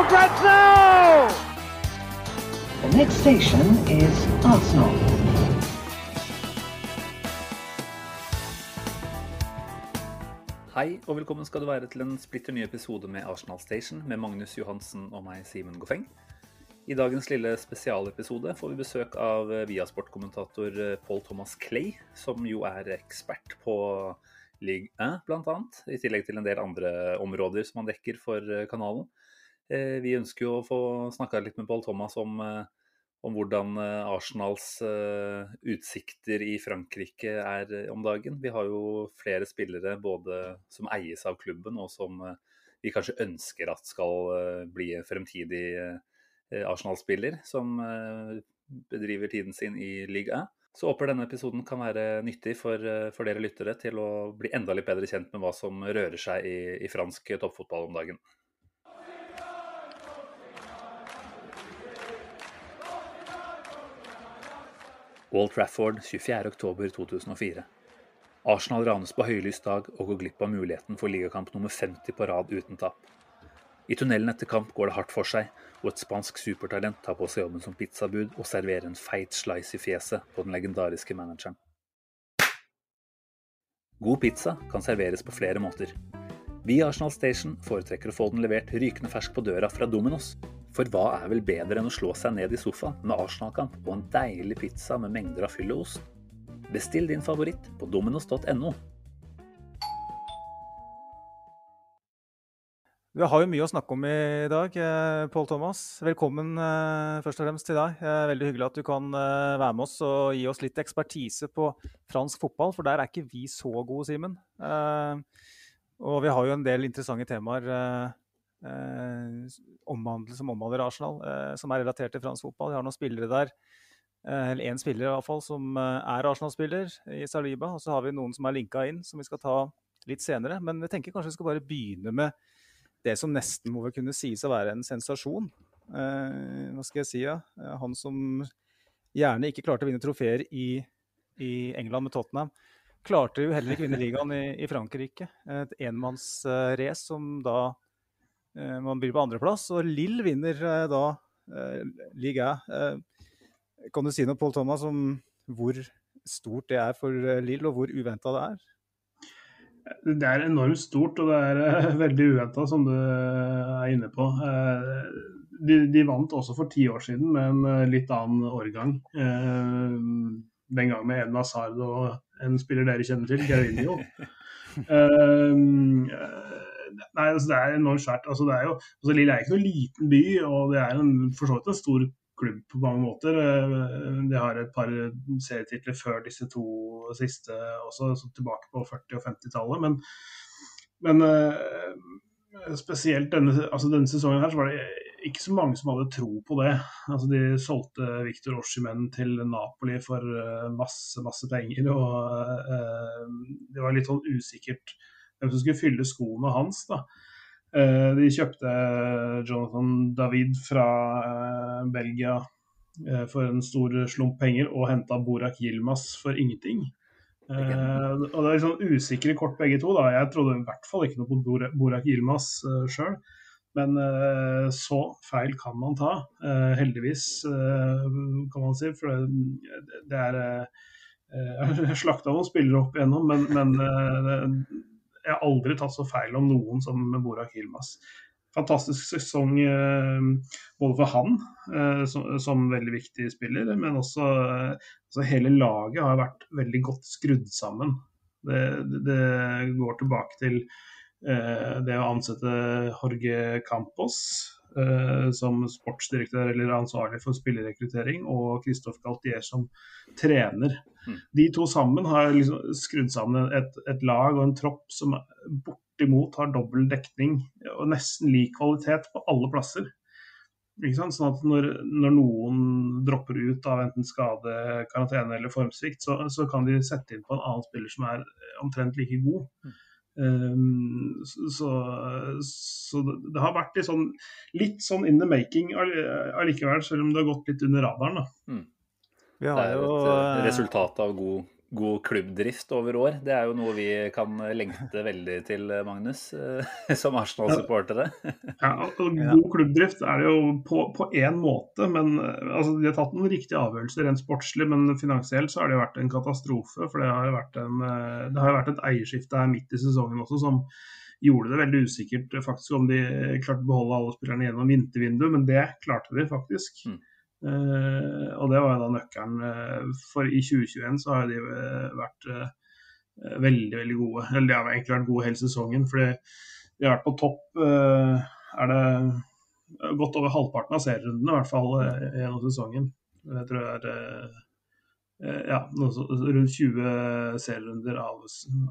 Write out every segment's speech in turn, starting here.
for grabs now! The next station is Arsenal. Hei og velkommen skal du være til en splitter ny episode med Arsenal Station med Magnus Johansen og meg, Simen Goffeng. I dagens lille spesialepisode får vi besøk av Viasport-kommentator Paul Thomas Clay, som jo er ekspert på Ligue 1 bl.a., i tillegg til en del andre områder som han dekker for kanalen. Eh, Vi ønsker jo å få snakka litt med Paul Thomas om, eh, om hvordan eh, Arsenals utsikter i Frankrike er om dagen. Vi har jo flere spillere både som eies av klubben, og som vi kanskje ønsker at skal bli fremtidig Arsenal-spiller, som bedriver tiden sin i Ligue 1. Så håper denne episoden kan være nyttig for, for dere lyttere til å bli enda litt bedre kjent med hva som rører seg i, i fransk toppfotball om dagen. Old Trafford 24.10.2004. Arsenal ranes på høylys dag og går glipp av muligheten for ligakamp nummer 50 på rad uten tap. I tunnelen etter kamp går det hardt for seg, og et spansk supertalent tar på seg jobben som pizzabud og serverer en feit slice i fjeset på den legendariske manageren. God pizza kan serveres på flere måter. Vi i Arsenal Station foretrekker å få den levert rykende fersk på døra fra Dominos. For hva er vel bedre enn å slå seg ned i sofaen med Arsenal-kamp og en deilig pizza med mengder av fyll og ost? Bestill din favoritt på dominos.no. Vi har jo mye å snakke om i dag. eh, Pål Thomas, velkommen eh, først og fremst til deg. Eh, Veldig hyggelig at du kan være med oss og gi oss litt ekspertise på fransk fotball, for der er ikke vi så gode, Simen. Og vi har jo en del interessante temaer eh, omhandlet, som omhandler Arsenal, eh, som er relatert til fransk fotball. Vi har noen spillere der, eh, eller én spiller i hvert fall, som er Arsenal-spiller i Saliba. Og så har vi noen som er linka inn, som vi skal ta litt senere. Men jeg tenker kanskje vi skal bare begynne med det som nesten må vel kunne sies å være en sensasjon. Eh, hva skal jeg si, ja? Han som gjerne ikke klarte å vinne trofeer i, i England med Tottenham, klarte jo heller ikke vinne ligaen i, i Frankrike. Et enmannsrace som da man blir på andreplass. Og Lill vinner eh, da eh, Liga. Eh, kan du si noe, Paul Thomas, om hvor stort det er for eh, Lill, og hvor uventa det er? Det er enormt stort, og det er eh, veldig uventa, som du eh, er inne på. Eh, de, de vant også for ti år siden med en eh, litt annen årgang. Eh, den gang med Eden Sard og en spiller dere kjenner til, Gervinho. Nei, altså det er enormt svært. Altså det er jo, altså Lille er ikke noen liten by, og det er en, for så vidt en stor klubb på mange måter. Eh, De har et par serietitler før disse to siste også, så tilbake på 40- og 50-tallet. Men, men eh, spesielt denne, altså denne sesongen her så var det ikke så mange som hadde tro på det. Altså De solgte Victor Oshimen til Napoli for eh, masse, masse penger. og Det var litt sånn usikkert hvem som skulle fylle skoene hans. da. Eh, De kjøpte Jonathan David fra eh, Belgia eh, for en stor slump penger, og henta Borak Yilmaz for ingenting. Eh, og Det er litt sånn usikre kort begge to. da. Jeg trodde i hvert fall ikke noe på Borak Yilmaz uh, sjøl. Men eh, så feil kan man ta. Eh, heldigvis, eh, kan man si. For det, det er eh, Jeg slakta noen spillere opp igjennom, men, men eh, jeg har aldri tatt så feil om noen som Borak Yilmaz. Fantastisk sesong eh, både for han eh, som, som veldig viktig spiller, men også altså hele laget har vært veldig godt skrudd sammen. Det, det, går tilbake til eh, det å ansette Jorge Campos, som sportsdirektør eller ansvarlig for spillerrekruttering, og Christophe Galtier som trener. Mm. De to sammen har liksom skrudd sammen et, et lag og en tropp som bortimot har dobbel dekning og nesten lik kvalitet på alle plasser. Sånn at når, når noen dropper ut av enten skade, karantene eller formsvikt, så, så kan de sette inn på en annen spiller som er omtrent like god. Um, så, så det har vært litt sånn, litt sånn in the making allikevel, selv om det har gått litt under radaren. da. Vi Det er jo et eh, eh, resultat av god, god klubbdrift over år. Det er jo noe vi kan lengte veldig til, eh, Magnus, som Arsenal-supportere. Ja, God klubbdrift er det jo på, på én måte, men altså, de har tatt noen riktige avgjørelser rent sportslig. Men finansielt så har det jo vært en katastrofe. For det har jo vært, en, det har jo vært et eierskifte her midt i sesongen også som gjorde det veldig usikkert eh, faktisk om de klarte å beholde alle spillerne gjennom vintervinduet, men det klarte de faktisk. Mm. Uh, og det var jo da nøkkelen. eh, For i 2021 så har de eh, vært uh, veldig, veldig gode. Eller de har egentlig vært gode hele sesongen. fordi de har vært på topp uh, er det godt over halvparten av serierundene, i hvert fall eh, gjennom sesongen. Jeg tror det er eh, eh, ja, rundt 20 serierunder av,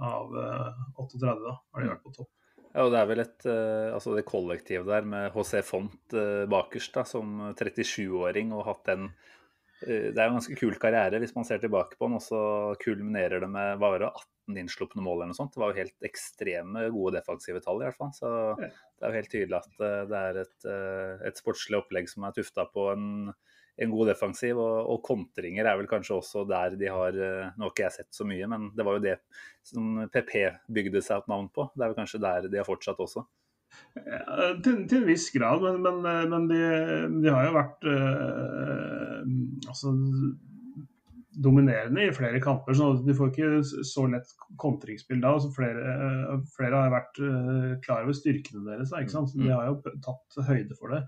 av eh, 38 da, har de vært på topp. Ja, og det er vel et, eh, altså det kollektivet der med HC Font eh, bakerst da, som 37-åring og hatt den eh, Det er jo en ganske kul karriere hvis man ser tilbake på den, og så kulminerer det med hva var det, 18 innslupne mål eller noe sånt. Det var jo helt ekstreme gode defensive tall i hvert fall. Så det er jo helt tydelig at det er et, et sportslig opplegg som er tufta på en, en god defensiv, og, og kontringer er vel kanskje også der de har eh, Nå har ikke jeg sett så mye, men det var jo det som PP bygde seg et navn på. Det er vel kanskje der de har fortsatt også. Ja, til, til en viss grad, men, men, eh, men de, de har jo vært øh, altså, dominerende i flere kamper. så De får ikke så lett kontringsspill da. Altså, flere, øh, flere har vært øh, klar over styrkene deres. Ikke sant? Så de har jo tatt høyde for det.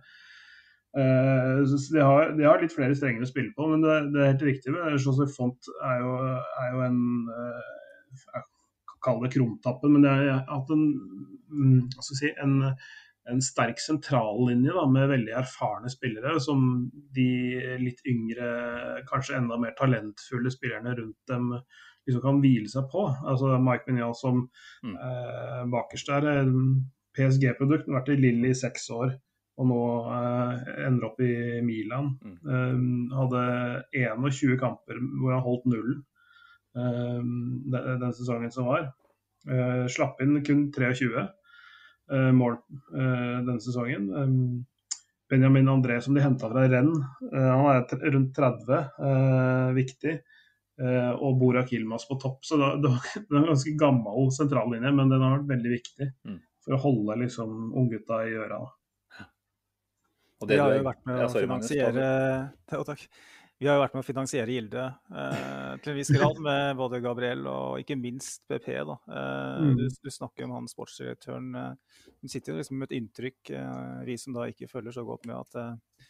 Eh, de har, de har litt flere strenger å spille på, men det, det er helt riktig. José Font er jo, er jo en eh, jeg kaller det krumtappen, men det har hatt en, mm, si, en, en sterk sentrallinje da, med veldig erfarne spillere, som de litt yngre, kanskje enda mer talentfulle spillerne rundt dem liksom kan hvile seg på. Altså Mike Mignon som Mm. eh, bakerst der, er PSG-produkt, vært i Lille i seks år og nå eh, ender opp i Milan. Mm. Um, hadde 21 kamper hvor han holdt nullen um, den, den sesongen som var. Uh, slapp inn kun 23 uh, mål uh, denne sesongen. Um, Benjamin André som de henta fra Renn, han er rundt 30, eh, viktig. Og Borak Yilmaz på topp. Så da, da, det er en ganske gammel sentrallinje, men den har vært veldig viktig Mm. for å holde liksom unggutta i øra. Det Vi har med Ja, sorry, Magnus. Vi har jo vært med å finansiere Gilde eh, til en viss grad, med både Gabriel og ikke minst BP. Da. Eh, Mm. du, du snakker om han sportsdirektøren. Eh, hun sitter jo liksom med et inntrykk, eh, vi som da ikke følger så godt med, at, eh,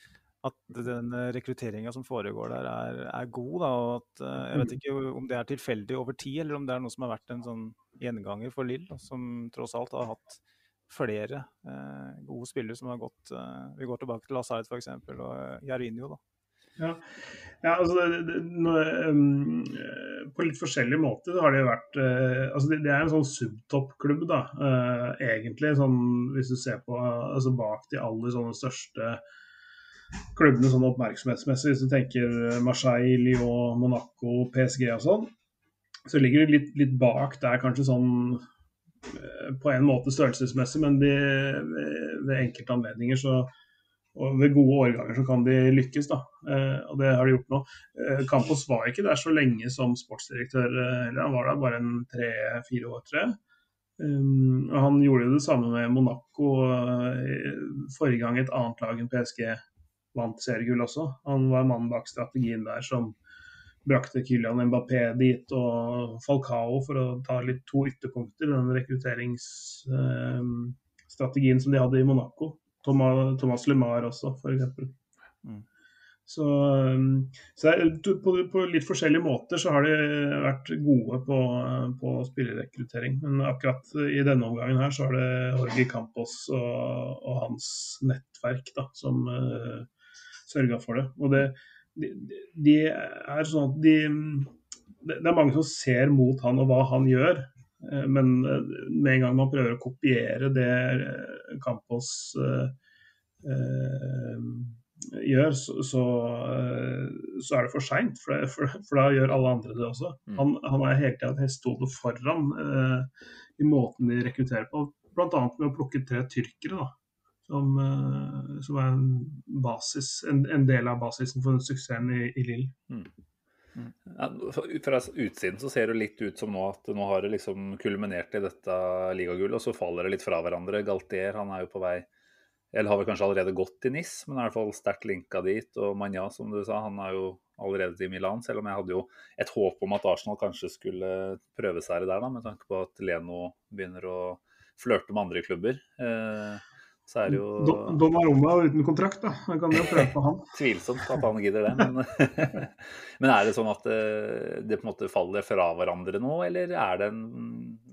at den rekrutteringa som foregår der, er, er god. Da, og at, eh, jeg vet ikke om det er tilfeldig over tid, eller om det er noe som har vært en sånn gjenganger for Lill, som tross alt har hatt flere eh, gode spillere som har gått eh, Vi går tilbake til Lazard f.eks. og eh, Jarinho. da. Ja, ja altså det, det, nå, um, På litt forskjellige måter har det jo vært uh, altså det, det er en sånn subtoppklubb, da, uh, egentlig. Sånn, hvis du ser på altså bak de aller sånne største klubbene sånn oppmerksomhetsmessig, hvis du tenker Marseille, Lyon, Monaco, PSG og sånn, så ligger det litt, litt bak der kanskje sånn på en måte størrelsesmessig, men de, ved, enkelte anledninger så og ved gode årganger så kan de lykkes, da. Eh, og det har de gjort nå. Eh, Campos var ikke der så lenge som sportsdirektør eller han var der bare en tre-fire år, tre. Um, og han gjorde jo det samme med Monaco eh, forrige gang et annet lag enn PSG vant seriegull også. Han var mannen bak strategien der som brakte Kylian Mbappé dit, og Falcao, for å ta litt to ytterpunkter i den rekrutteringsstrategien som de hadde i Monaco. Thomas, Thomas Lemar også, f.eks. Mm. Så, um, så på, på, litt forskjellige måter så har de vært gode på, på spillerrekruttering. Men akkurat i denne omgangen her så er det Jorge Campos og, og hans nettverk da, som uh, sørga for det. Og det, de, de, er sånn at de Det er mange som ser mot han og hva han gjør. Uh, men uh, med en gang man prøver å kopiere det Campos uh, gjør, så, så, eh, så, er det for seint. For, for, for, da gjør alle andre det også. Mm. Han, han er hele tida et hestehode foran uh, i måten de rekrutterer på. Bl.a. med å plukke tre tyrkere, da, som, eh, som er en, basis, en, en, del av basisen for suksessen i, i Lill. Mm. Mm. Ja, fra utsiden så ser det litt ut som nå at nå har det liksom kulminert i dette ligagullet, og så faller det litt fra hverandre. Galtier han er jo på vei eller har vel kanskje allerede gått til NIS, men er i hvert fall sterkt linka dit. Og Manja, som du sa, han er jo allerede til Milan, selv om jeg hadde jo et håp om at Arsenal kanskje skulle prøve seg der, da, med tanke på at Leno begynner å flørte med andre klubber. Eh, så er det jo Donnarumma uten kontrakt, da. Jeg kan jo prøve på han. Tvilsomt at han gidder det. Men, men, er det sånn at eh, det på en måte faller fra hverandre nå, eller er det en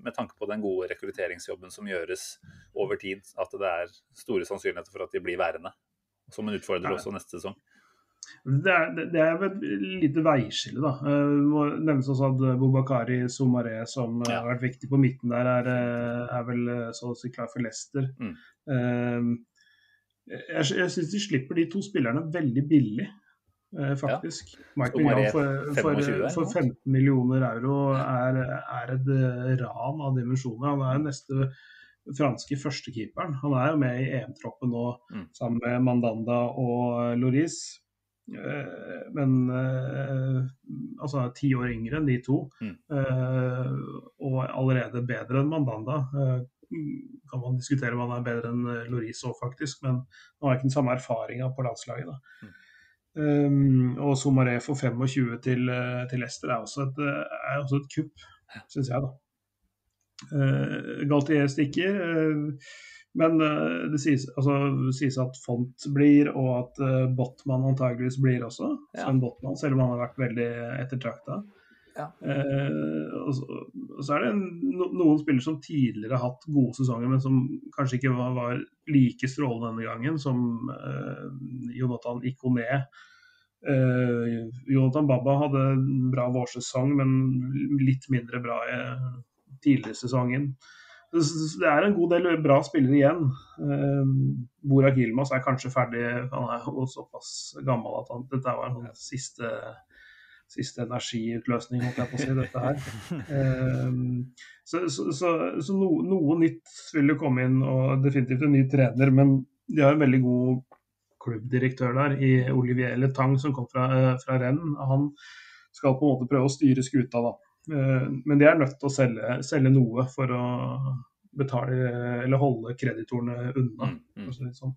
med tanke på den gode rekrutteringsjobben som gjøres over tid, at det er store sannsynligheter for at de blir værende. Som en utfordrer også neste sesong. Det er, det er et lite veiskille, da. Det eh, må nevnes også at Bobakari Somaré, som ja. har vært viktig på midten der, er, eh, er vel eh, så å si klar for Leicester. Mm. Jeg, jeg syns de slipper de to spillerne veldig billig. Eh, faktisk. Ja. Mike Mignon for, for, for, 15 millioner euro er, er et eh, ran av dimensjoner. Han er jo neste franske førstekeeperen. Han er jo med i EM-troppen nå mm. sammen med Mandanda og Loris. Eh, men altså ti år yngre enn de to, mm. og allerede bedre enn Mandanda. Kan man diskutere om han er bedre enn Loris òg, faktisk, men han har ikke den samme erfaringa på landslaget. da. Mm. Um, og Somaré for 25 til, eh, til Leicester er også et, eh, er også et kupp, syns jeg, da. Uh, Galtier stikker, uh, men uh, det sies, altså, sies, at Font blir, og at uh, Botman antageligvis blir også. Ja. Sven Botman, selv om han har vært veldig ettertrakta. Ja. og, så, og, så, er det no, noen spillere som tidligere har hatt gode sesonger, men som kanskje ikke var, var like strålende denne gangen, som Jonathan Ikoné Eh, Jonathan Baba hadde bra vårsesong, men litt mindre bra i tidligere sesongen. Det er en god del bra spillere igjen. Eh, Borak Yilmaz er kanskje ferdig, han er jo såpass gammel at han, dette var hans siste, siste energiutløsning, holdt jeg på å si, dette her. Uh, så, så, så, så no, noe nytt vil jo komme inn, og definitivt en ny trener. Men de har en veldig god klubbdirektør der, i Olivier Letang, som kom fra, eh, fra Rennes. Han skal på en måte prøve å styre skuta, da. Eh, men de er nødt til å selge, selge noe for å betale eller holde kreditorene unna. Mm, mm. Sånn.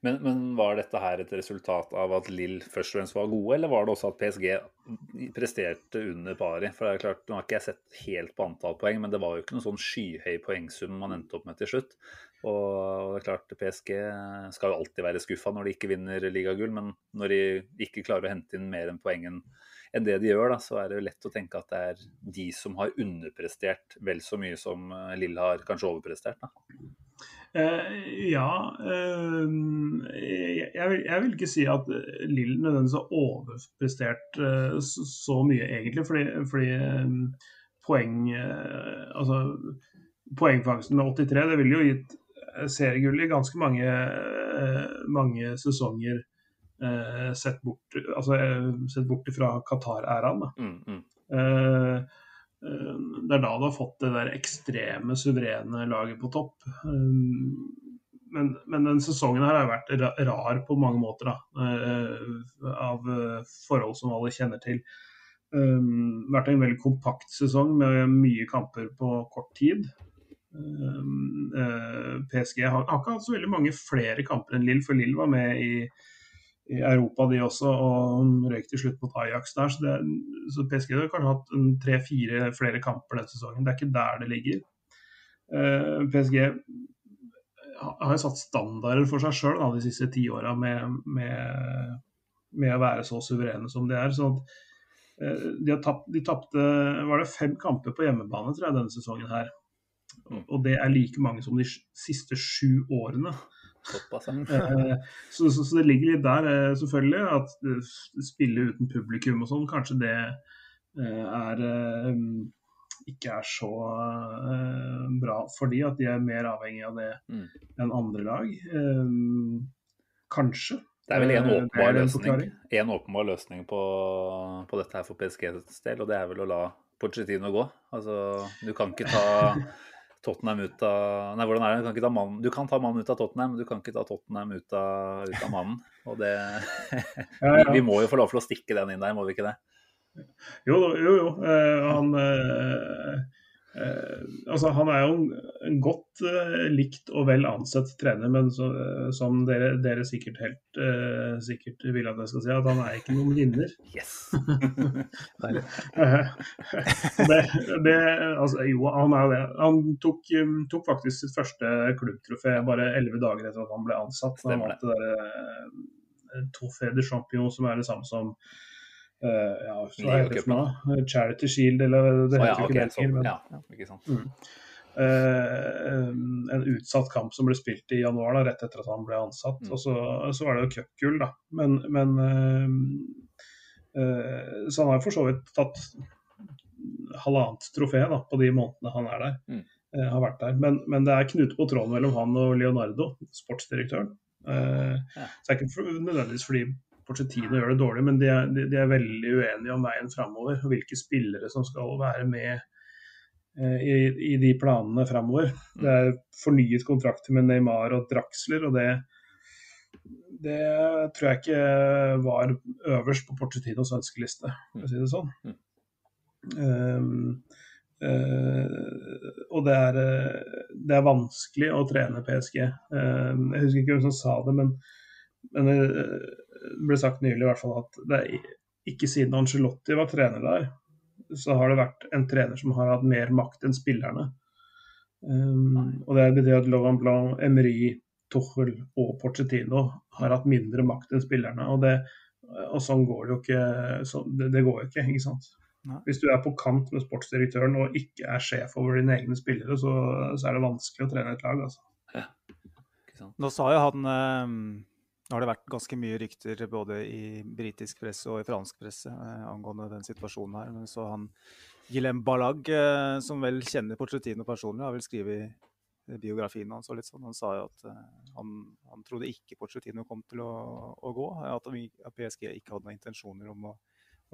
Men, men, var dette her et resultat av at Lill først og fremst var gode, eller var det også at PSG presterte under pari? For det er klart, Nå har ikke jeg sett helt på antall poeng, men det var jo ikke noen sånn skyhøy poengsum man endte opp med til slutt. Og det er klart, PSG skal jo alltid være skuffa når de ikke vinner ligagull, men når de ikke klarer å hente inn mer enn poengen enn det de gjør, da, så er det jo lett å tenke at det er de som har underprestert vel så mye som Lill har kanskje overprestert. da. Uh, ja. Uh, jeg, vil, jeg, vil, ikke si at Lill nødvendigvis har overprestert så, så, mye, egentlig. Fordi, fordi poeng Altså poengfangsten med 83, det ville jo gitt seriegull i ganske mange, mange sesonger. Sett bort, altså, sett bort fra Qatar-æraen. Mm, mm. Eh, det er da du har fått det der ekstreme, suverene laget på topp. Eh, men, men den sesongen her har vært rar på mange måter, da. Eh, av forhold som alle kjenner til. Vært en veldig kompakt sesong med mye kamper på kort tid. PSG har ikke hatt så veldig mange flere kamper enn Lill, for Lill var med i i Europa, de også, og røyk til slutt mot Ajax der. Så, det, så PSG har kanskje hatt tre-fire flere kamper denne sesongen. Det er ikke der det ligger. Uh, eh, PSG har jo satt standarder for seg sjøl de siste ti åra med, med, med å være så suverene som de er. sånn at uh, de, har tapt, de tapte var det fem kamper på hjemmebane tror jeg, denne sesongen her. Og det er like mange som de siste sju årene. Såpass, ja. Eh, så, så, så det ligger litt der, eh, selvfølgelig. At eh, spille uten publikum og sånn, kanskje det er ikke er så bra for de, at de er mer avhengig av det Mm. enn andre lag. Kanskje. Det er vel en Eh, åpenbar løsning, en åpenbar løsning på, på dette her for PSGs del, og det er vel å la Pochettino gå. Altså, du kan ikke ta Tottenham ut av Nei, hvordan er det? Du kan, ikke ta mannen, du kan ta mannen ut av Tottenham, men du kan ikke ta Tottenham ut av, ut av mannen. Og det Ja, vi, ja. vi må jo få lov til å stikke den inn der, må vi ikke det? Jo, jo, jo. Eh, han eh, eh, Altså, han er jo en, godt eh, likt og vel ansett trener, men så, eh, som dere, dere sikkert helt eh, sikkert vil at jeg skal si, at han er ikke noen vinner. Yes! Eh, det, det, altså, jo, han er jo det. Han tok, um, tok faktisk sitt første klubbtrofé bare elleve dager etter at han ble ansatt. Han vant det derre Trofé de Champion, som er det samme som eh, ja, hva heter det for noe? Charity Shield, eller det heter heter ja, jo ok, ikke det lenger. men- ja, ikke sant. Eh, en utsatt kamp som ble spilt i januar, da, rett etter at han ble ansatt. Mm. Og så, så var det jo cupgull, da. Men, men uh, Så han har for så vidt tatt halvannet trofé da, på de månedene han er der. Mm. Uh, har vært der. Men, men det er knute på tråden mellom han og Leonardo, sportsdirektøren. Ja. Så det er ikke nødvendigvis fordi Pochettino gjør det dårlig, men de er, de, er veldig uenige om veien framover. Og hvilke spillere som skal være med eh, i, i de planene framover. Det er fornyet kontrakter med Neymar og Draxler, og det, det tror jeg ikke var øverst på Porcetinos ønskeliste, for å si det sånn. Mm. Um, Uh, og det er, det er vanskelig å trene PSG. Uh, jeg husker ikke hvem som sa det, men, men det ble sagt nylig i hvert fall at det er ikke siden Angelotti var trener der, så har det vært en trener som har hatt mer makt enn spillerne. Um, og det betyr at Laurent Blanc, Emery, Tuchel og Pochettino har hatt mindre makt enn spillerne. Og, det, og sånn går det jo ikke. Så det, det går jo ikke, ikke sant. Nei. Hvis du er på kant med sportsdirektøren og ikke er sjef over dine egne spillere, så, så er det vanskelig å trene et lag. altså. Sant? Nå sa jo han eh, Nå har det vært ganske mye rykter både i britisk presse og i fransk presse eh, angående den situasjonen her. Men så han Guillem Ballag, eh, som vel kjenner Porcetino personlig, har vel skrevet i biografien hans og litt sånn. Han sa jo at eh, han, han trodde ikke Porcetino kom til å, å gå. De, at PSG ikke hadde noen intensjoner om å,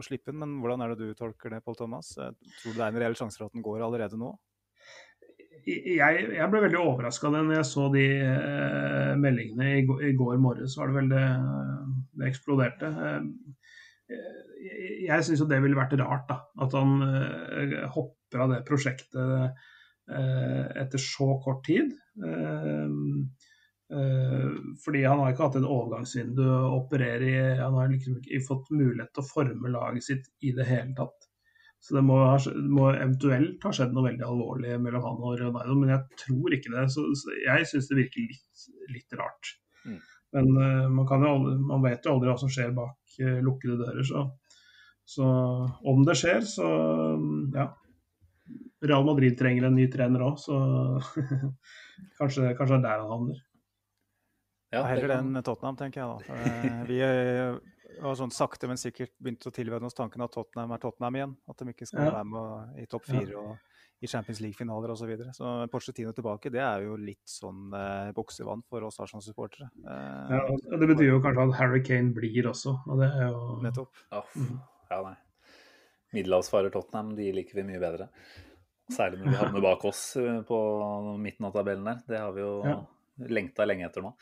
å slippe den. Men hvordan er det du tolker det, Pål Thomas? Eh, Tror du det er en reell sjanse for at den går allerede nå? Jeg, jeg ble veldig overraska når jeg så de eh, meldingene i, i går morges. var det vel det, det eksploderte. Eh, jeg jeg syns det ville vært rart, da. At han eh, hopper av det prosjektet eh, etter så kort tid. Eh, eh, fordi han har ikke hatt et overgangsvindu å operere i. Han har liksom ikke fått mulighet til å forme laget sitt i det hele tatt. Så det må, ha, må eventuelt ha skjedd noe veldig alvorlig mellom han og Ronaldo, men jeg tror ikke det. Så, så jeg syns det virker litt, litt rart. Mm. Men uh, man, kan jo aldri, man vet jo aldri hva som skjer bak uh, lukkede dører, så, så om det skjer, så um, ja. Real Madrid trenger en ny trener òg, så kanskje, kanskje det er der han havner. Ja, Heller enn Tottenham, tenker jeg da. For, eh, Vi har sånn sakte, men sikkert begynt å tilvenne oss tanken at Tottenham er Tottenham igjen. At de ikke skal Ja. være med i topp fire og i Champions League-finaler osv. Så, videre. så Porcetino tilbake, det er jo litt sånn eh, boksevann for oss Arsenal-supportere. Eh, Ja, og det betyr jo kanskje at Harry Kane blir også, og det er jo Nettopp. Ja, ja, nei. Middelhavsfarer Tottenham, de liker vi mye bedre. Særlig når vi havner bak oss eh, på midten av tabellen der. Det har vi jo Ja. lengta lenge etter nå.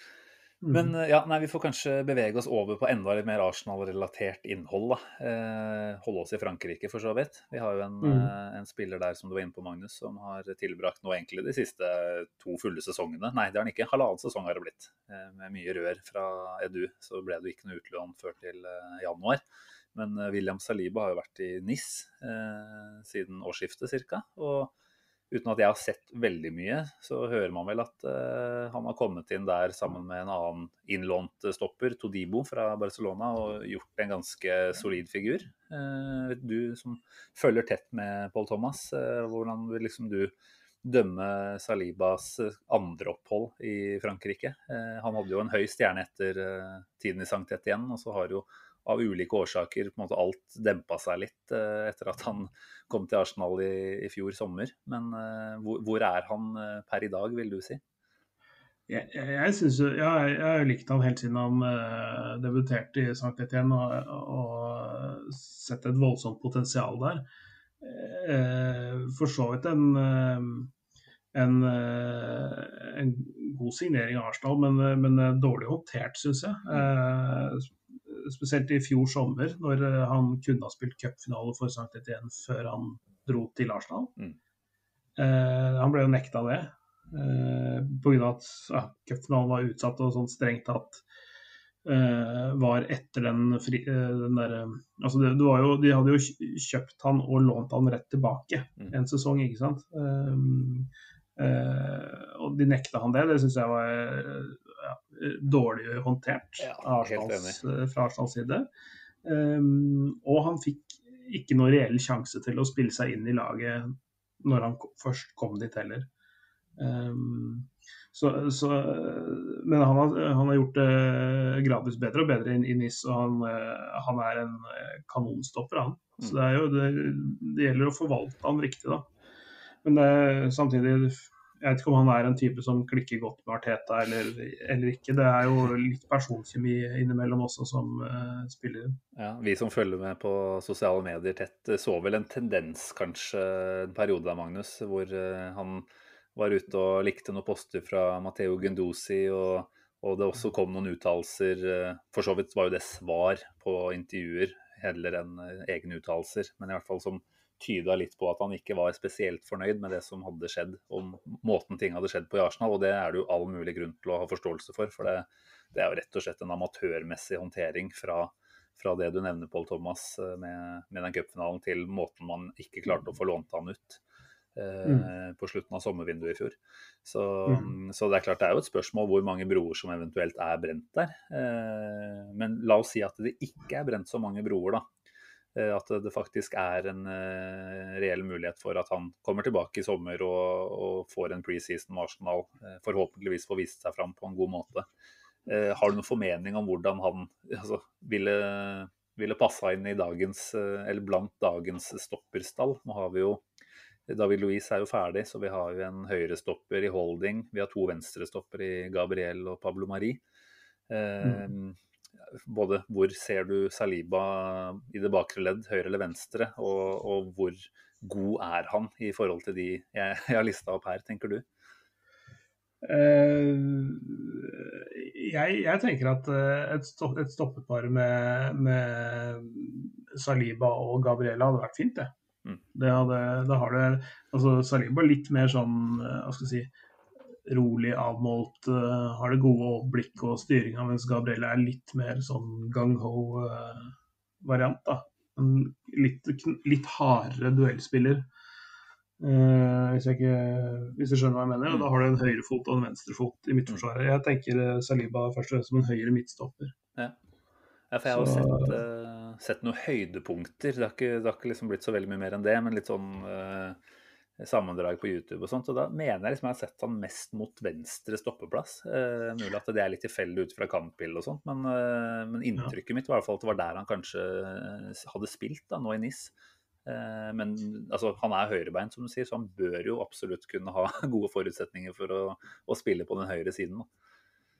Men eh, ja, nei, vi får kanskje bevege oss over på enda litt mer Arsenal-relatert innhold. da. Eh, holde oss i Frankrike, for så vidt. Vi har jo en, Mm. en spiller der som du var inne på, Magnus, som har tilbrakt nå egentlig de siste to fulle sesongene. Nei, det har han ikke. Halvannen sesong har det blitt. Med mye rør fra Edu, så ble det ikke noe utlån før til januar. Men William Saliba har jo vært i NIS eh, siden årsskiftet ca. Og uten at jeg har sett veldig mye, så hører man vel at uh, han har kommet inn der sammen med en annen innlånt stopper, Todibo fra Barcelona, og gjort en ganske solid figur. Uh, du som følger tett med Paul Thomas, uh, hvordan vil liksom du dømme Salibas andre opphold i Frankrike? han hadde jo en høy stjerne etter tiden i Sankt Etienne, og så har jo av ulike årsaker på en måte alt dempa seg litt eh, etter at han kom til Arsenal i, i fjor sommer. Men eh, hvor, hvor, er han uh, per i dag, vil du si? Jeg, jeg, jeg, synes, ja, jeg, har likt han helt siden han debuterte i St. Etienne og, og, sett et voldsomt potensial der. for så vidt en, en, en god signering av Arsenal, men, men dårlig håndtert, syns jeg spesielt i fjor sommer, når eh, han kunne ha spilt cupfinale for St. Etienne før han dro til Arsenal. Mm. Eh, han ble jo nekta det eh, pga. at ja, cupfinalen var utsatt og sånn strengt tatt eh, var etter den, fri, eh, den der, altså det, det jo, De hadde jo kjøpt han og lånt han rett tilbake mm. en sesong, ikke sant. Eh, Uh, og de nekta han det. Det syns jeg var ja, dårlig håndtert ja, Arsenals, eh, fra Arsenals side. Um, og han fikk ikke noe reell sjanse til å spille seg inn i laget når han først kom dit heller. Um, så, så, men han har, han har, gjort det gradvis bedre og bedre i NIS, og han, han, er en kanonstopper, han. Så mm. det, jo, det, det, gjelder å forvalte han riktig, da. Men det, samtidig jeg vet ikke om han er en type som klikker godt med Arteta eller, eller ikke. Det er jo litt personkjemi innimellom også som uh, spiller. Ja, Vi som følger med på sosiale medier tett, eh, så vel en tendens kanskje en periode der, Magnus, hvor uh, han var ute og likte noen poster fra Matteo Gendosi, og, og det også kom noen uttalelser. Uh, for så vidt var jo det svar på intervjuer heller enn egne uttalelser, men i hvert fall som tyda litt på at han ikke var spesielt fornøyd med det som hadde skjedd, og måten ting hadde skjedd på i Arsenal. Og det er det jo all mulig grunn til å ha forståelse for. For det, det er jo rett og slett en amatørmessig håndtering fra, fra det du nevner, Paul Thomas, eh, med, med den cupfinalen, til måten man ikke klarte å få lånt han ut. Eh, mm. på slutten av sommervinduet i fjor. Så, mm. så, det er klart det er jo et spørsmål hvor mange broer som eventuelt er brent der. Eh, men la oss si at det ikke er brent så mange broer, da. Eh, at det faktisk er en uh, reell mulighet for at han kommer tilbake i sommer og, og får en preseason med Arsenal. Uh, forhåpentligvis får vist seg fram på en god måte. Har du noen formening om hvordan han altså, ville, ville passa inn i dagens, eller blant dagens stopperstall? Nå har vi jo David Louise er jo ferdig, så vi har jo en høyrestopper i Holding. Vi har to venstrestopper i Gabriel og Pablo Marie. Mm både hvor ser du Saliba i det bakre ledd, høyre eller venstre, og, og hvor god er han i forhold til de jeg, jeg har lista opp her, tenker du? Uh, jeg, jeg, tenker at uh, et, stopp, et stoppepar med, med, Saliba og Gabriela hadde vært fint, det. Mm. det hadde, det, har det altså Saliba litt mer sånn, uh, hva skal jeg si rolig, avmålt, uh, har det gode overblikk og styringa, mens Gabrielle er litt mer sånn gung-ho-variant. Uh, En litt, litt hardere duellspiller. Uh, hvis, jeg ikke, hvis jeg skjønner hva jeg mener. Og da har du en høyrefot og en venstrefot i midtforsvaret. Jeg tenker Saliba først og fremst som en høyre midtstopper. Ja. ja for jeg har så... sett, uh, sett, noen høydepunkter. Det har ikke, det har ikke liksom blitt så veldig mye mer enn det, men litt sånn sammendrag på YouTube og sånt. Og da mener jeg liksom jeg har sett han mest mot venstre stoppeplass. Eh, mulig at det er litt tilfeldig ut fra kampbildet og sånt, men, eh, men, inntrykket mitt var i hvert fall at det var der han kanskje eh, hadde spilt da, nå i NIS. Eh, men altså, han er høyrebeint, som du sier, så han bør jo absolutt kunne ha gode forutsetninger for å, å spille på den høyre siden. Da.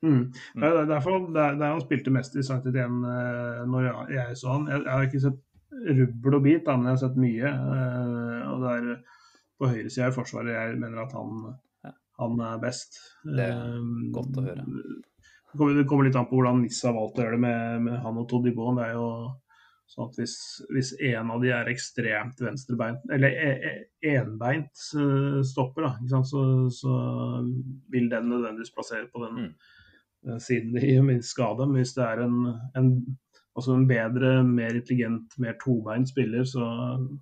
Mm. mm. Det er derfor der, der han spilte mest i Sankt Etienne eh, når jeg, jeg, så han. Jeg, jeg, har ikke sett rubbel og bit, da, men jeg har sett mye. Eh, og det er på høyresida i Forsvaret jeg mener at han, han er best. Det er godt å høre. Det kommer litt an på hvordan NIS har valgt å gjøre det med, med han og Todibo. Det er jo sånn at hvis, hvis en av de er ekstremt venstrebeint, eller e, e, enbeint eh, stopper, da, så, så, vil den nødvendigvis plassere på den mm. siden de minst skade. Men hvis det er en, en, altså en bedre, mer intelligent, mer tobeint spiller, så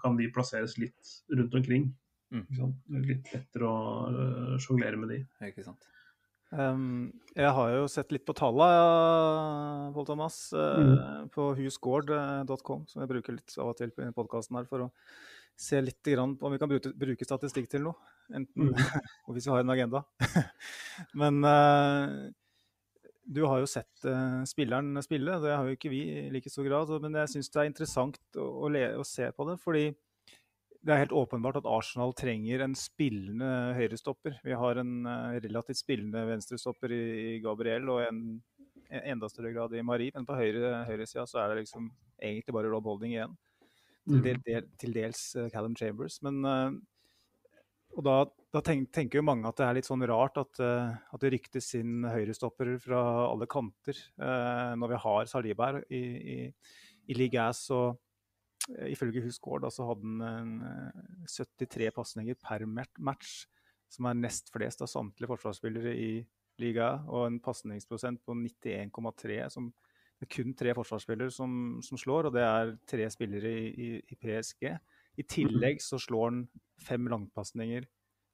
kan de plasseres litt rundt omkring. Mm. Ikke sant? Er litt lettere å uh, sjonglere med de. Ikke sant. Um, jeg har jo sett litt på tallene, Pål Thomas, uh, på husgård.com, som jeg bruker litt av og til på podkasten her for å se litt grann på om vi kan bruke, bruke statistikk til noe. Enten, og hvis vi har en agenda. Men uh, du har jo sett uh, spilleren spille, det har jo ikke vi i like stor grad. Men jeg syns det er interessant å, å, le, å, se på det. fordi det er helt åpenbart at Arsenal trenger en spillende høyrestopper. Vi har en uh, relativt spillende venstrestopper i, i Gabriel og en, en enda større grad i Marie. Men på høyre, høyresida så er det liksom egentlig bare Rob Holding igjen. Til, del, del, til dels uh, Callum Chambers. Men uh, og da, da tenk, tenker jo mange at det er litt sånn rart at, at det ryktes inn høyrestopper fra alle kanter når vi har Saliba her i, i, i Ligue Ass. og ifølge Husgaard så hadde han 73 pasninger per match, som er nest flest av samtlige forsvarsspillere i liga, og en pasningsprosent på 91,3, som det er kun tre forsvarsspillere som, som, slår, og det er tre spillere i, i, PSG. I tillegg så slår han fem langpasninger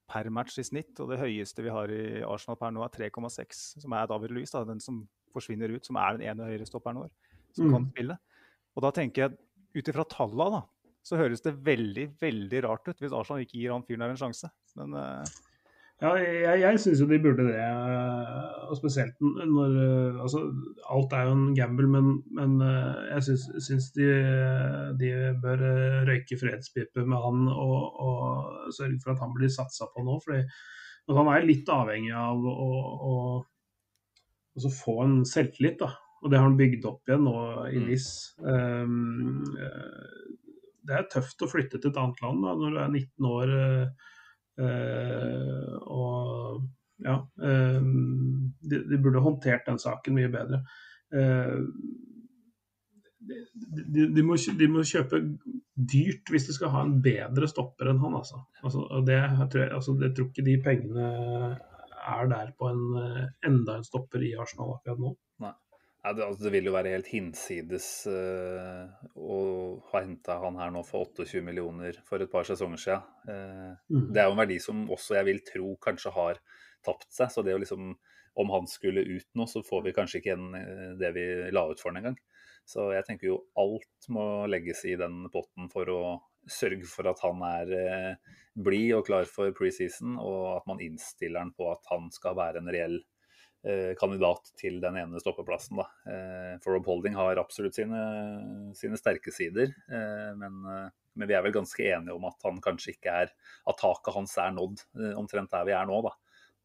per match i snitt, og det høyeste vi har i Arsenal per nå er 3,6, som er David Louis, da, den som forsvinner ut, som er den ene høyrestopperen vår, som mm. kan spille. Og da tenker jeg ut ifra tallene, da, så høres det veldig veldig rart ut hvis Arsenal ikke gir han fyren der en sjanse. Men uh... Ja, jeg, jeg syns jo de burde det. Og spesielt når Altså, alt er jo en gamble, men, men jeg syns de, de, bør røyke fredspipe med han og, og sørge for at han blir satsa på nå. fordi han er litt avhengig av å, å få en selvtillit. da og det har han bygd opp igjen nå i NIS. Um, det er tøft å flytte til et annet land da, når du er 19 år. Uh, og ja um, de, de, burde håndtert den saken mye bedre. Uh, de, de, må, de, må, kjøpe dyrt hvis de skal ha en bedre stopper enn han. Altså. Altså, det, tror jeg, altså, jeg tror ikke de pengene er der på en, enda en stopper i Arsenal akkurat nå. Ja, det, altså, det, vil jo være helt hinsides uh, å ha henta han her nå for 28 millioner for et par sesonger siden. Uh, mm. Det er jo en verdi som også jeg vil tro kanskje har tapt seg. Så det å liksom Om han skulle ut nå, så får vi kanskje ikke igjen eh, det vi la ut for ham engang. Så jeg tenker jo alt må legges i den potten for å sørge for at han er uh, blid og klar for preseason, og at man innstiller han på at han skal være en reell kandidat til den ene stoppeplassen. Da. Eh, for Rob Holding har absolutt sine, sine sterke sider, eh, men, men, vi er vel ganske enige om at han kanskje ikke er At taket hans er nådd omtrent der vi er nå. da.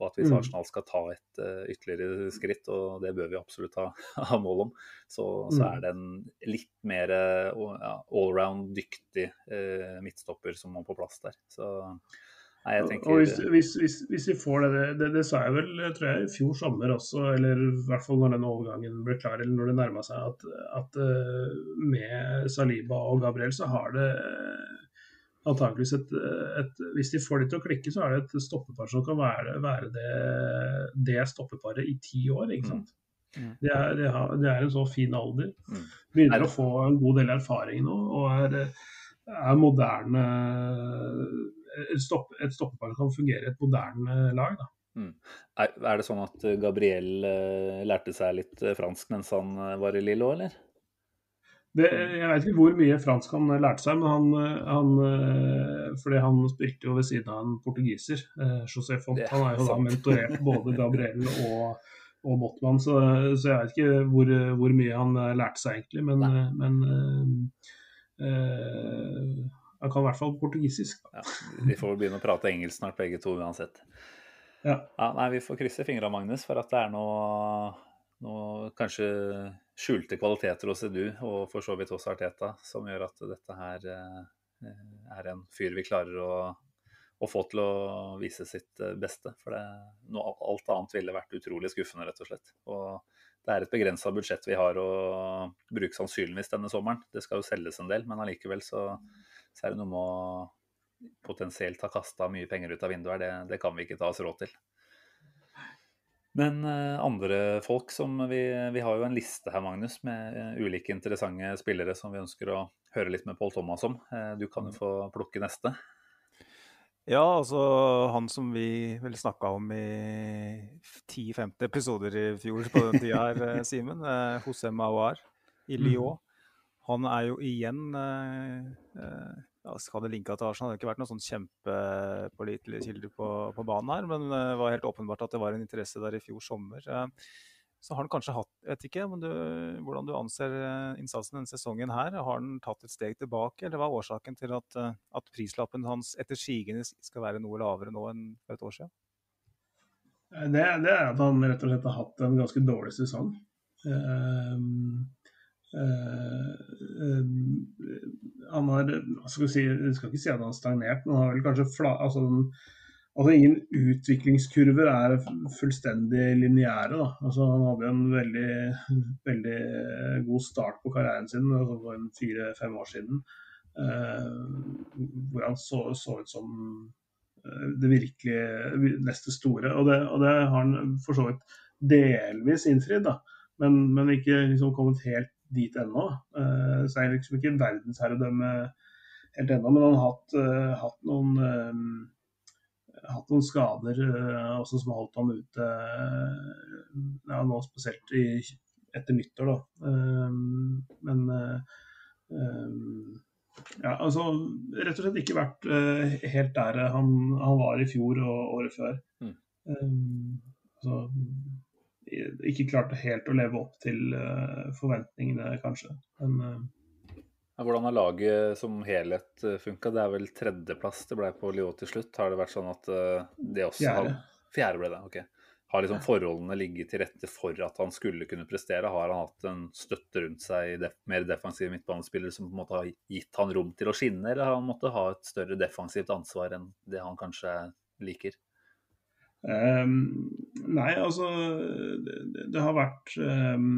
Og at hvis mm. Arsenal skal ta et ytterligere skritt, og det bør vi absolutt ha, ha mål om, så, så, mm. er det en litt mer ja, allround dyktig midtstopper som må på plass der. Så Nei, tenker... Og hvis, hvis, hvis, hvis, vi får det, det, det sa jeg vel tror jeg, i fjor sommer også, eller i hvert fall når den overgangen ble klar, eller når det nærma seg, at, at, eh, med Saliba og Gabriel så har det eh, antakeligvis et, et, Hvis de får det til å klikke, så er det et stoppepar som kan være, være det, det stoppeparet i ti år. ikke sant? Mm. Det, er, det, har, det, er, en så fin alder. Mm. Begynner å få en god del erfaring nå og er, er moderne stopp, et stoppepar kan fungere i et moderne lag. da. Mm. Er, er, det sånn at Gabriel uh, lærte seg litt fransk mens han var i Lille òg, eller? Det, jeg vet ikke hvor mye fransk han lærte seg, men han, han fordi han spilte jo ved siden av en portugiser, José Font. Han er jo da mentorert både Gabriel og, og Botman, så, så, jeg vet ikke hvor, hvor, mye han lærte seg egentlig. Men, men han kan i hvert fall portugisisk. Ja, vi får begynne å prate engelsk snart, begge to uansett. Ja. ja nei, vi får krysse fingra, Magnus, for at det er noe, noe kanskje skjulte kvaliteter hos Edu, og for så vidt også Arteta, som gjør at dette her eh, er en fyr vi klarer å, å få til å vise sitt eh, beste. For det, noe, alt annet ville vært utrolig skuffende, rett og slett. Og det er et begrensa budsjett vi har å bruke sannsynligvis denne sommeren. Det skal jo selges en del, men allikevel så så er det noe med å potensielt ha kasta mye penger ut av vinduet her. Det, det, kan vi ikke ta oss råd til. Men uh, andre folk som vi, vi har jo en liste her, Magnus, med uh, ulike interessante spillere som vi ønsker å høre litt med Pål Thomas om. Uh, du kan jo få plukke neste. Ja, altså han som vi vel snakka om i 10-50 episoder i fjor på den tida her, eh, Simen. José Mauar i Mm. Lyon. Han er jo igjen eh, eh, ja, Skal det linka til Arsenal? Det har ikke vært noen sånn kjempepålitelige kilder på, på banen her, men det var helt åpenbart at det var en interesse der i fjor sommer. Eh, så har han kanskje hatt Jeg vet ikke du, hvordan du anser innsatsen denne sesongen her. Har han tatt et steg tilbake, eller hva er årsaken til at, at prislappen hans etter sigende skal være noe lavere nå enn for et år siden? Det, det er at han rett og slett har hatt en ganske dårlig sesong. Um, han har skal si, Jeg skal ikke si at han har stagnert, men han har vel kanskje fla, altså, den, altså Ingen utviklingskurver er fullstendig lineære. da. Altså, han hadde en veldig, veldig god start på karrieren sin altså for fire-fem år siden. Uh, hvor han så, så ut som uh, det virkelig neste store. Og det, og det har han for så vidt delvis innfridd. Men, men ikke liksom kommet helt dit ennå. Uh, så er det liksom ikke verdensherredømme helt ennå. Men han har hatt, uh, hatt noen uh, hatt noen skader også som har holdt ham ute ja, nå spesielt i, etter nyttår. Da. men ja, altså rett og slett ikke vært helt der han, han, var i fjor og året før. Mm. altså, ikke klarte helt å leve opp til forventningene, kanskje. Men hvordan har laget som helhet funka? Det er vel tredjeplass det ble på Lyon til slutt. Har det vært sånn at det også Fjerde. Har, fjerde ble det, ok. Har liksom forholdene ligget til rette for at han skulle kunne prestere? Har han hatt en støtte rundt seg, def mer defensive midtbanespillere som på en måte har gitt han rom til å skinne, eller har han måttet ha et større defensivt ansvar enn det han kanskje liker? Um, nei, altså det, det har vært um,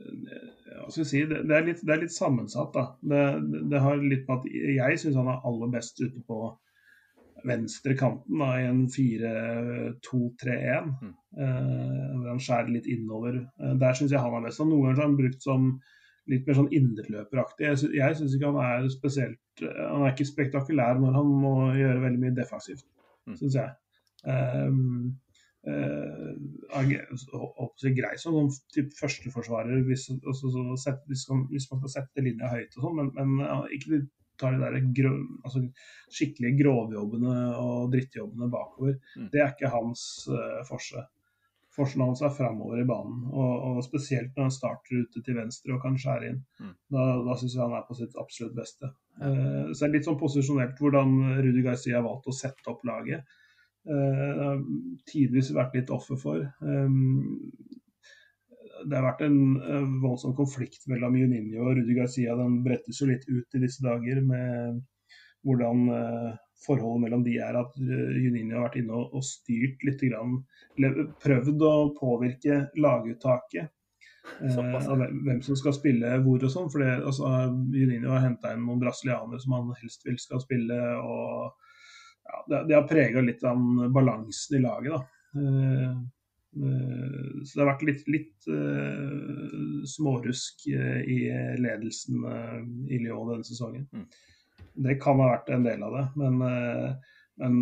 hva skal jeg si, det, det, er litt, det, er litt, sammensatt. da. Det, det har litt med at Jeg syns han er aller best ute på venstre kanten da, i en 4-2-3-1. Mm. Eh, han skjærer litt innover. Eh, der syns jeg han er best. Noen ganger har han brukt som litt mer sånn indreløperaktig. Jeg, synes, jeg syns ikke han er spesielt Han er ikke spektakulær når han må gjøre veldig mye defensivt, Mm. syns jeg. Um, Uh, er grei som sånn type førsteforsvarer hvis, altså, så set, hvis, man, hvis, man skal sette linja høyt og sånn, men, men ja, ikke tar de der grø, altså, skikkelige grovjobbene og drittjobbene bakover. Mm. Det er ikke hans uh, forse. Forsen hans er framover i banen, og, og, spesielt når han starter ute til venstre og kan skjære inn. Mm. Da, da syns jeg han er på sitt absolutt beste. Uh, så det er litt sånn posisjonelt hvordan Rudi Garcia har valgt å sette opp laget. Uh, har tidvis vært litt offer for. Um, det har vært en uh, voldsom konflikt mellom Juninho og Rudi Garcia. Den brettes jo litt ut i disse dager med hvordan forholdet mellom de er. At Juninho har vært inne og, styrt litt, prøvd å påvirke laguttaket. av hvem som skal spille hvor og sånn. For altså, Juninho har henta inn noen brasilianere som han helst vil skal spille. og ja, det, det, har prega litt av balansen i laget. da. Uh, uh, så det har vært litt, litt uh, smårusk i ledelsen i Lyon denne sesongen. Mm. Det kan ha vært en del av det, men, men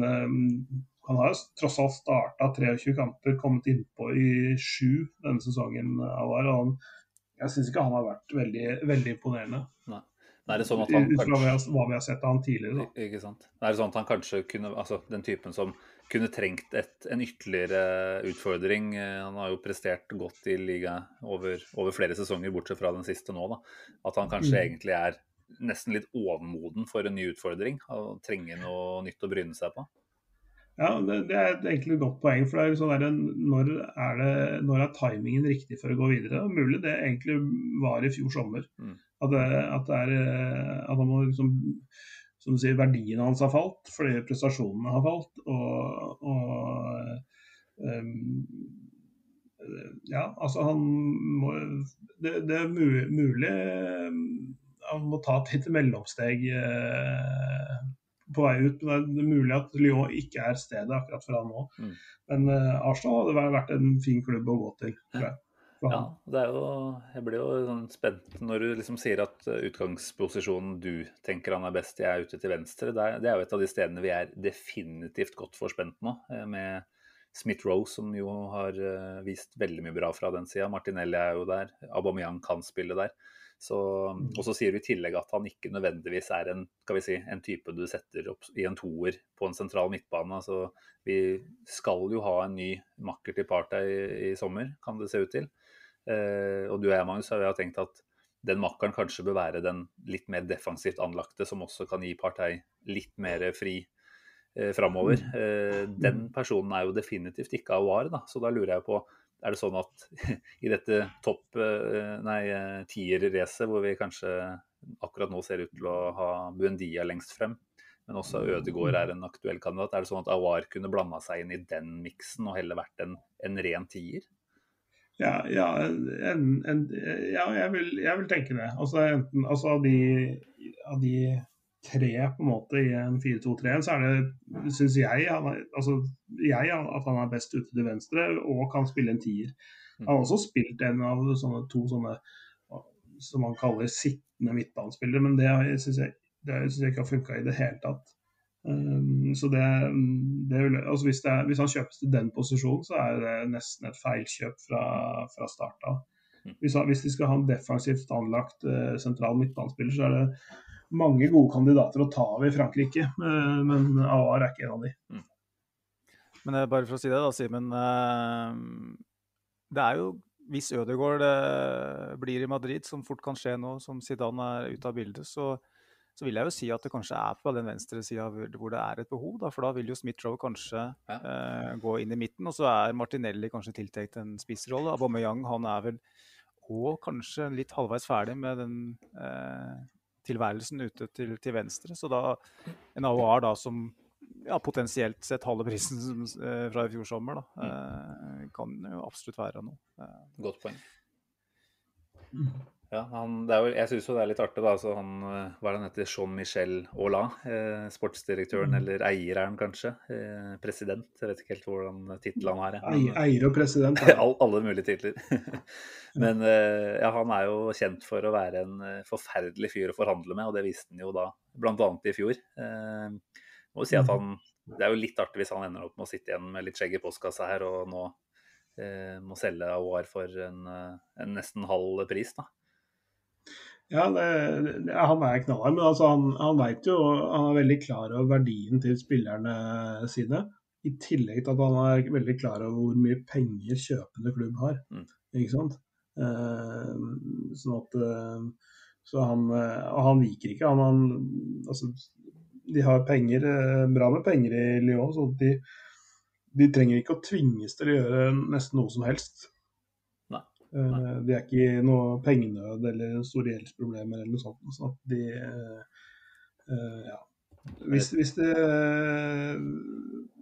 han har jo tross alt starta 23 kamper, kommet innpå i sju denne sesongen. Avar, og han, jeg syns ikke han har vært veldig, veldig imponerende. Nei. Er det sånn at han Ut fra hva vi har sett av han tidligere. Da. Ikke sant. Er det sånn at han kanskje kunne Altså den typen som kunne trengt et, en ytterligere utfordring. Han har jo prestert godt i liga over, over flere sesonger, bortsett fra den siste nå. da. At han kanskje mm. egentlig er nesten litt overmoden for en ny utfordring. Og trenger noe nytt å bryne seg på. Ja, det, det er egentlig et godt poeng. for det er sånn der, når, er det, når er timingen riktig for å gå videre? Er mulig det egentlig var i fjor sommer. Mm. At, det, at, det er, at han må liksom, som du sier, verdiene hans har falt fordi prestasjonene har falt. Og, og um, ja, altså han må Det, det er mulig han må ta et lite mellomsteg uh, på vei ut. Men det er mulig at Lyon ikke er stedet akkurat for han nå. Mm. Men uh, Arsenal hadde vært en fin klubb å gå til. tror jeg. Ja, det er jo, jeg blir jo sånn spent når du liksom sier at eh, utgangsposisjonen du tenker han er best i, er ute til venstre. Det er, det er jo et av de stedene vi er definitivt godt forspent nå, eh, med Smith Rose, som jo har eh, vist veldig mye bra fra den sida. Martinelli er jo der. Aubameyang kan spille der. Så, og så sier du i tillegg at han ikke nødvendigvis er en, si, en type du setter opp i en toer på en sentral midtbane. Altså, vi skal jo ha en ny makker til Partey i, i sommer, kan det se ut til. Eh, og du og jeg, Magnus, har tenkt at den makkeren kanskje bør være den litt mer defensivt anlagte, som også kan gi Partei litt mer fri eh, framover. Eh, den personen er jo definitivt ikke Awar, da. Så da lurer jeg på er det sånn at i dette topp eh, nei, eh, tier-racet, hvor vi kanskje akkurat nå ser ut til å ha Buendia lengst frem, men også Ødegaard er en aktuell kandidat, er det sånn at Awar kunne blanda seg inn i den miksen og heller vært en, en ren tier? Ja, ja, en, en, ja jeg, vil, jeg vil tenke det. Altså, enten, altså av, de, av de tre på en måte i en 4-2-3-1, så er det, syns jeg, han altså, jeg at han er best ute til venstre og kan spille en tier. Han har også spilt en av sånne, to sånne som man kaller sittende midtbanespillere, men det syns jeg, jeg ikke har funka i det hele tatt. Um, så det, det vil, altså hvis, det er, hvis han kjøpes til den posisjonen, så er det nesten et feilkjøp fra, fra start av. Hvis, han- hvis de skal ha en defensivt anlagt eh, sentral midtbanespiller, så er det mange gode kandidater å ta av i Frankrike, eh, men Aar er ikke en av de. Men eh, bare for å si det, da, Simen. Det er jo hvis Ødegaard blir i Madrid, som fort kan skje nå, som Zidane er ute av bildet, så, så vil jeg jo si at det kanskje er på den venstre sida hvor det er et behov. Da, for da vil jo Smith-Roe kanskje Ja. eh, gå inn i midten, og så er Martinelli kanskje tiltenkt en spissrolle. Aubameyang han er vel òg kanskje litt halvveis ferdig med den eh, tilværelsen ute til, til venstre. Så da en AOR da som ja, potensielt sett halve prisen som, eh, fra i fjor sommer, da, eh, kan jo absolutt være noe. Eh, Godt poeng. Ja, han, det er jo, jeg syns jo det er litt artig, da. Altså han, eh, hva er det han heter? Jean-Michel Aulas. Eh, sportsdirektøren, eller eier er han kanskje? Eh, president. Jeg vet ikke helt hvordan tittelen han er. Han, Eier og president. Ja. All, alle mulige titler. Men eh, ja, han er jo kjent for å være en eh, forferdelig fyr å forhandle med, og det viste han jo da bl.a. i fjor. Eh, må si at han, Det er jo litt artig hvis han ender opp med å sitte igjen med litt skjegg i postkassa her og nå eh, må selge Awar for en, en nesten halv pris, da. Ja, det, det, han er knallhard, men altså han, han vet jo Han er veldig klar over verdien til spillerne sine. I tillegg til at han er veldig klar over hvor mye penger kjøpende klubb har. Mm. Ikke sant? Eh, sånn at eh, Så han eh, Og han viker ikke. Han, han altså De har penger, eh, bra med penger i Lyon, så de, de trenger ikke å tvinges til å gjøre nesten noe som helst. Eh, De er ikke i noe pengenød eller store gjeldsproblemer eller noe sånt. Så at de eh, eh, Ja. Hvis, hvis det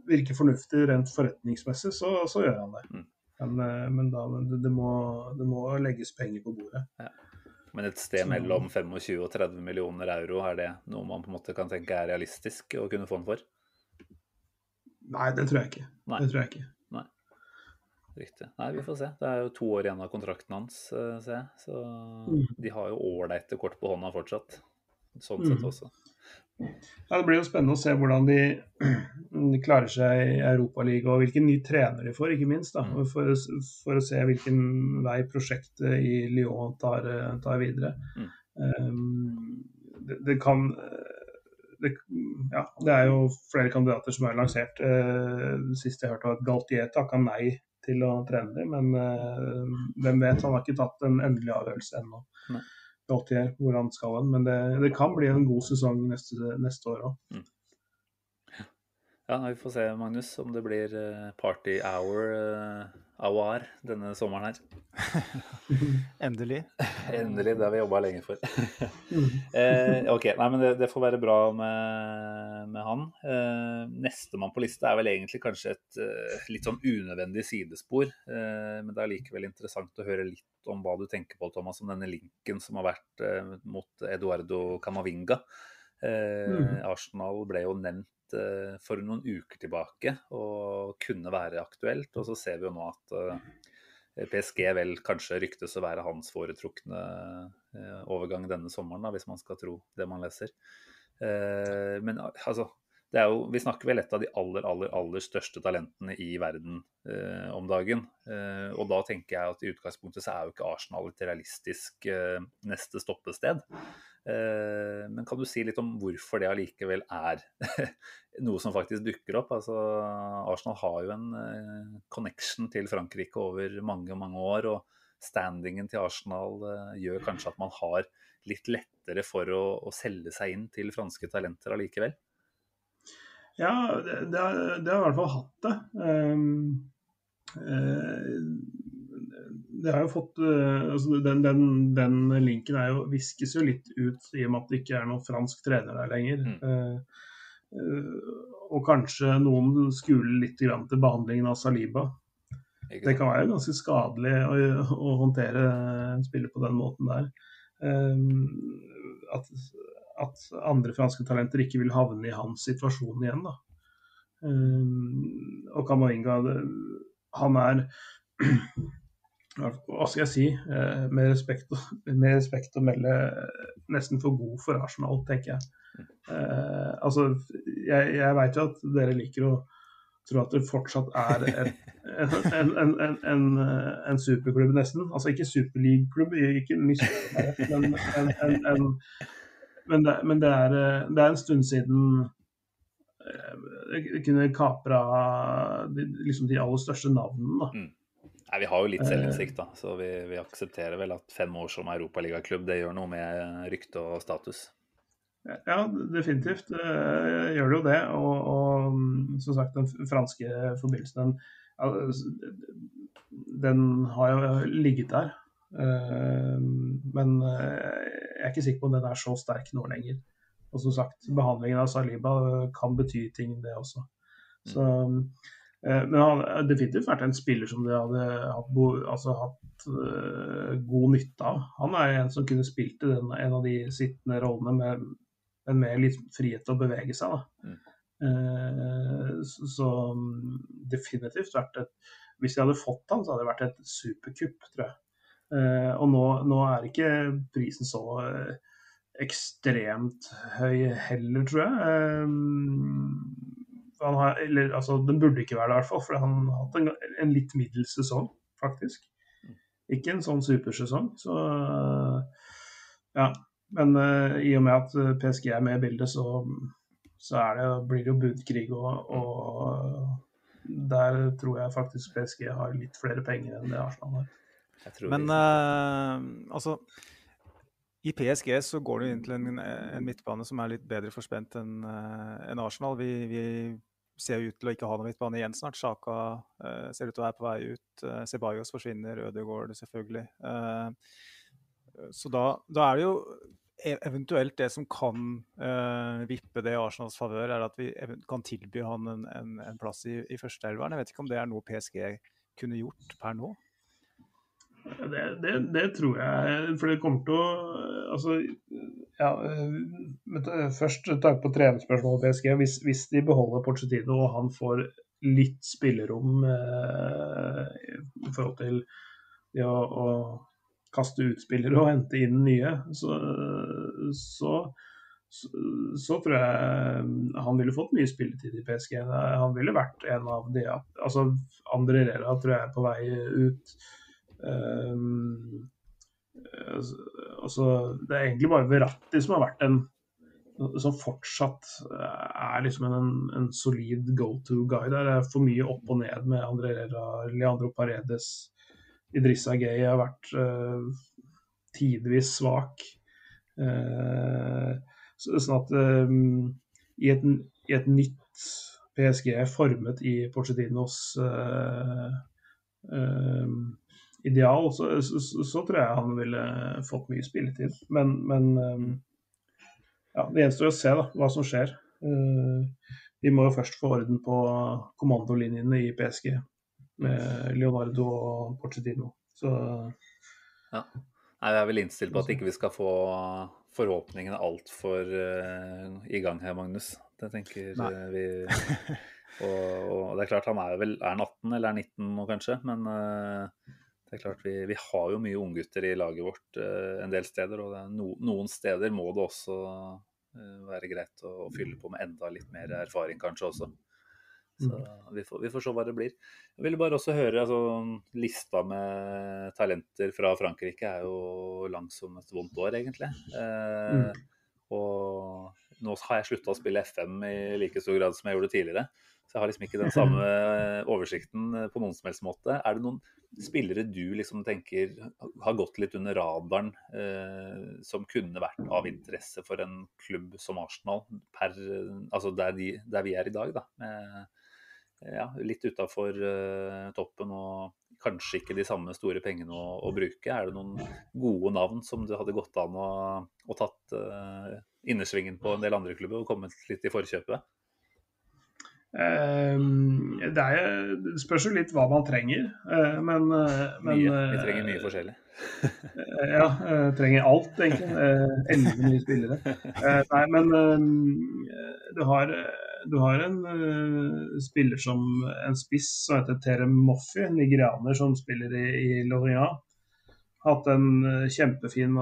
virker fornuftig rent forretningsmessig, så, så gjør han det. Mm. Men, men, da, men det, må, det må legges penger på bordet. Men et sted mellom 25 og 30 millioner euro, er det noe man på en måte kan tenke er realistisk å kunne få den for? Nei, det tror jeg ikke. Nei. Det tror jeg ikke. Riktig. Nei, vi får se. Det er jo to år igjen av kontrakten hans, eh, ser jeg. Så Mm. de har jo ålreite kort på hånda fortsatt. Sånn Mm. sett også. Ja, Det blir jo spennende å se hvordan de, de klarer seg i Europaligaen, og hvilken ny trener de får, ikke minst. da, Mm. for, for å se hvilken vei prosjektet i Lyon tar, eh, tar videre. Mm. Um, det, det kan eh, det, ja, det er jo flere kandidater som er lansert. Uh, sist jeg hørte var at Galtier takka nei til å trene dem, men eh, hvem vet? Han har ikke tatt en endelig avgjørelse ennå. Hvor han skal hen. Men det, det kan bli en god sesong neste, neste år òg. Ja, vi får se, Magnus, om det blir eh, party hour eh, hour denne sommeren her. endelig. Endelig. Det har vi jobba lenge for. eh, ok, nei, men det, det får være bra med, med han. Eh, Nestemann på lista er vel egentlig kanskje et eh, litt sånn unødvendig sidespor. Eh, men det er likevel interessant å høre litt om hva du tenker på, Thomas, om denne linken som har vært eh, mot Eduardo Camavinga. Eh, Mm. Arsenal ble jo nevnt eh, for noen uker tilbake og kunne være aktuelt. Og så ser vi jo nå at eh, PSG vel kanskje ryktes å være hans foretrukne overgang denne sommeren, da, hvis man skal tro det man leser. Men altså, jo, vi snakker vel et av de aller, aller, aller største talentene i verden eh, om dagen. Eh, og da tenker jeg at i utgangspunktet så er jo ikke Arsenal et realistisk eh, neste stoppested. Eh, men kan du si litt om hvorfor det allikevel er noe som faktisk dukker opp? Altså, Arsenal har jo en eh, connection til Frankrike over mange, mange år. og standingen til Arsenal eh, gjør kanskje at man har litt lettere for å, å selge seg inn til franske talenter allikevel? Ja, det, det, har, det, har, i hvert fall hatt det. Um, uh, det har jo fått uh, altså den, den, den, linken er jo, viskes jo litt ut i og med at det ikke er noen fransk trener der lenger. Mm. Uh, og kanskje noen skuler litt til behandlingen av Saliba. Det kan være ganske skadelig å, å håndtere en spiller på den måten der. Um, at at andre franske talenter ikke vil havne i hans situasjon igjen. Da. Um, og Kamavinga, han er Hva skal jeg si? Uh, med, respekt, med, respekt, å melde nesten for god for Arsenal, tenker jeg. Uh, altså, jeg, jeg veit jo at dere liker å tro at det fortsatt er en, en, en, en, superklubb, nesten. Altså ikke superleague-klubb, ikke meg men en, men, det, men det, er, eh, det, er, en stund siden det eh, kunne kapra de, liksom de aller største navnene. Mm. Nei, Vi har jo litt eh. selvinnsikt, da, så vi, vi, aksepterer vel at fem år som europaligaklubb gjør noe med rykte og status. Ja, definitivt jeg gjør det jo det. Og, og, som sagt, den franske forbindelsen, den, den har jo ligget der. Men jeg er ikke sikker på om den er så sterk nå lenger. Og som sagt, behandlingen av Saliba kan bety ting, det også. Så, eh, men han har definitivt vært en spiller som de hadde hatt, altså, hatt uh, god nytte av. Han er en som kunne spilt i den, en av de sittende rollene med, med litt frihet til å bevege seg. Mm. Uh, så, så, definitivt vært et Hvis de hadde fått han, så hadde det vært et superkupp, tror jeg. Uh, og nå, nå, er ikke prisen så uh, ekstremt høy heller, tror jeg. Uh, har, eller, altså, den burde ikke være det, i hvert fall, for han har hatt en, en, litt middels sesong, faktisk. Ikke en sånn supersesong. Så ja. Men i og med at PSG er med i bildet, så, så det, blir det jo budkrig. Og, og der tror jeg faktisk PSG har litt flere penger enn det Arsenal har. Men uh, altså I PSG så går det inn til en, en, midtbane som er litt bedre forspent enn uh, en Arsenal. Vi, vi, ser ut til å ikke ha noen midtbane igjen snart. Sjaka uh, ser ut til å være på vei ut. Uh, Ceballos forsvinner, Ødegaard selvfølgelig. så da, da, er det jo e, eventuelt det som kan vippe det i Arsenals favør, er at vi kan tilby han en, en, en plass i, i førsteelveren. Jeg vet ikke om det er noe PSG kunne gjort per nå? Det, det, det, tror jeg. For det kommer til å Altså, ja Først takk på trenerspørsmålet PSG. Hvis, hvis, de beholder Porcetino og han får litt spillerom eh, i forhold til det å, å, kaste ut spillere og hente inn nye, så, så, så, så tror jeg han ville fått mye spilletid i PSG. Han ville vært en av de Altså, André Rera tror jeg er på vei ut. Um, altså, det er egentlig bare Verratti som har vært en som fortsatt er liksom en, en solid go to-guy der. Det er for mye opp og ned med André Rera, Leandro Paredes. Idrissa Gay har vært uh, tidvis svak. Uh, sånn at um, i, et, i, et, nytt PSG formet i Porcetinos uh, ideal, så, så, så, tror jeg han ville fått mye spilletid. Men, men um, ja, det gjenstår å se da, hva som skjer. Uh, vi må jo først få orden på kommandolinjene i PSG med Leonardo og Porcedino. Så ja. Nei, Jeg er vel innstilt på at ikke vi skal få forhåpningene altfor uh, i gang her, Magnus. Det tenker Nei. vi. Og, og, det er klart han er vel er han 18 eller er 19 nå, kanskje. Men uh, det er klart vi, vi har jo mye unggutter i laget vårt uh, en del steder. Og no, noen steder må det også uh, være greit å, å, fylle på med enda litt mer erfaring kanskje også. Så mm. vi får, vi får se hva det blir. Jeg ville bare også høre, altså, Lista med talenter fra Frankrike er jo lang som et vondt år, egentlig. Eh, mm. Og nå har jeg slutta å spille FM i like stor grad som jeg gjorde tidligere. Så jeg har liksom ikke den samme oversikten på noen som helst måte. Er det noen spillere du liksom tenker har gått litt under radaren, eh, som kunne vært av interesse for en klubb som Arsenal, per, altså der, de, der, vi er i dag? da, med ja, litt utafor eh, toppen og kanskje ikke de samme store pengene å, å, bruke. Er det noen gode navn som du hadde gått an å, å tatt uh, innersvingen på en del andre klubber og kommet litt i forkjøpet? Um, det, er, det, spørs jo litt hva man trenger, uh, men, men. Vi trenger mye forskjellig. ja, trenger alt, egentlig. Elleve nye spillere. nei, men du har du har en spiller som en spiss som heter Terem Moffi, nigerianer som spiller i, i Lorient. Hatt en kjempefin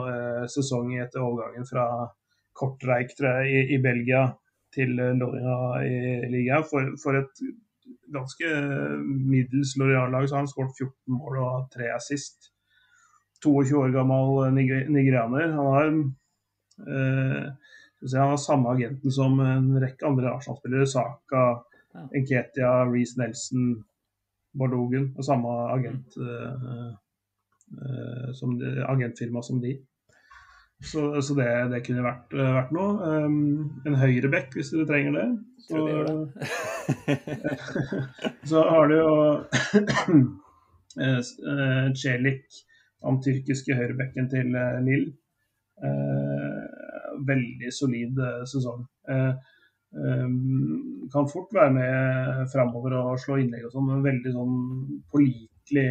sesong etter overgangen fra Kortreik i, i, Belgia til Loria i ligaen. For, for, et ganske middels Loria-lag så har han skåret 14 mål og 3 assist. 22 år gammel nigerianer. Han har han har samme agenten som en rekke andre Arsenal-spillere. Saka, ja. Enketia, Reece Nelson, Bardogen. Og samme agent, uh, uh, som de, agentfirma som de. Så, så det, det, kunne vært, uh, vært noe. Um, en høyrebekk hvis dere trenger det. Så, så har du jo Celik, den tyrkiske høyrebekken til Lill veldig solid eh, sesong. Uh, um, kan fort være med framover og slå innlegg og sånn, men veldig sånn pålitelig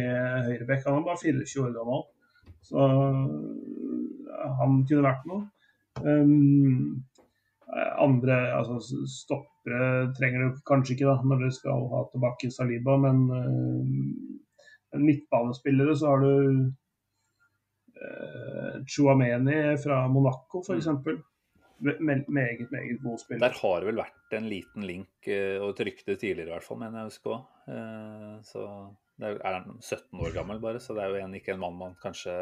høyrebekk. Han er bare 24 år gammel, så han kunne vært noe. Um, andre altså stoppere trenger du kanskje ikke da, når du skal ha tilbake Saliba, men uh, midtbanespillere så har du uh, Chouameni fra Monaco f.eks. Mm. Meget, meget god spiller. Der har det vel vært en liten link uh, og et rykte tidligere, i hvert fall, mener jeg å huske òg. Uh, så det er, han 17 år gammel bare, så det er jo en, ikke en mann man kanskje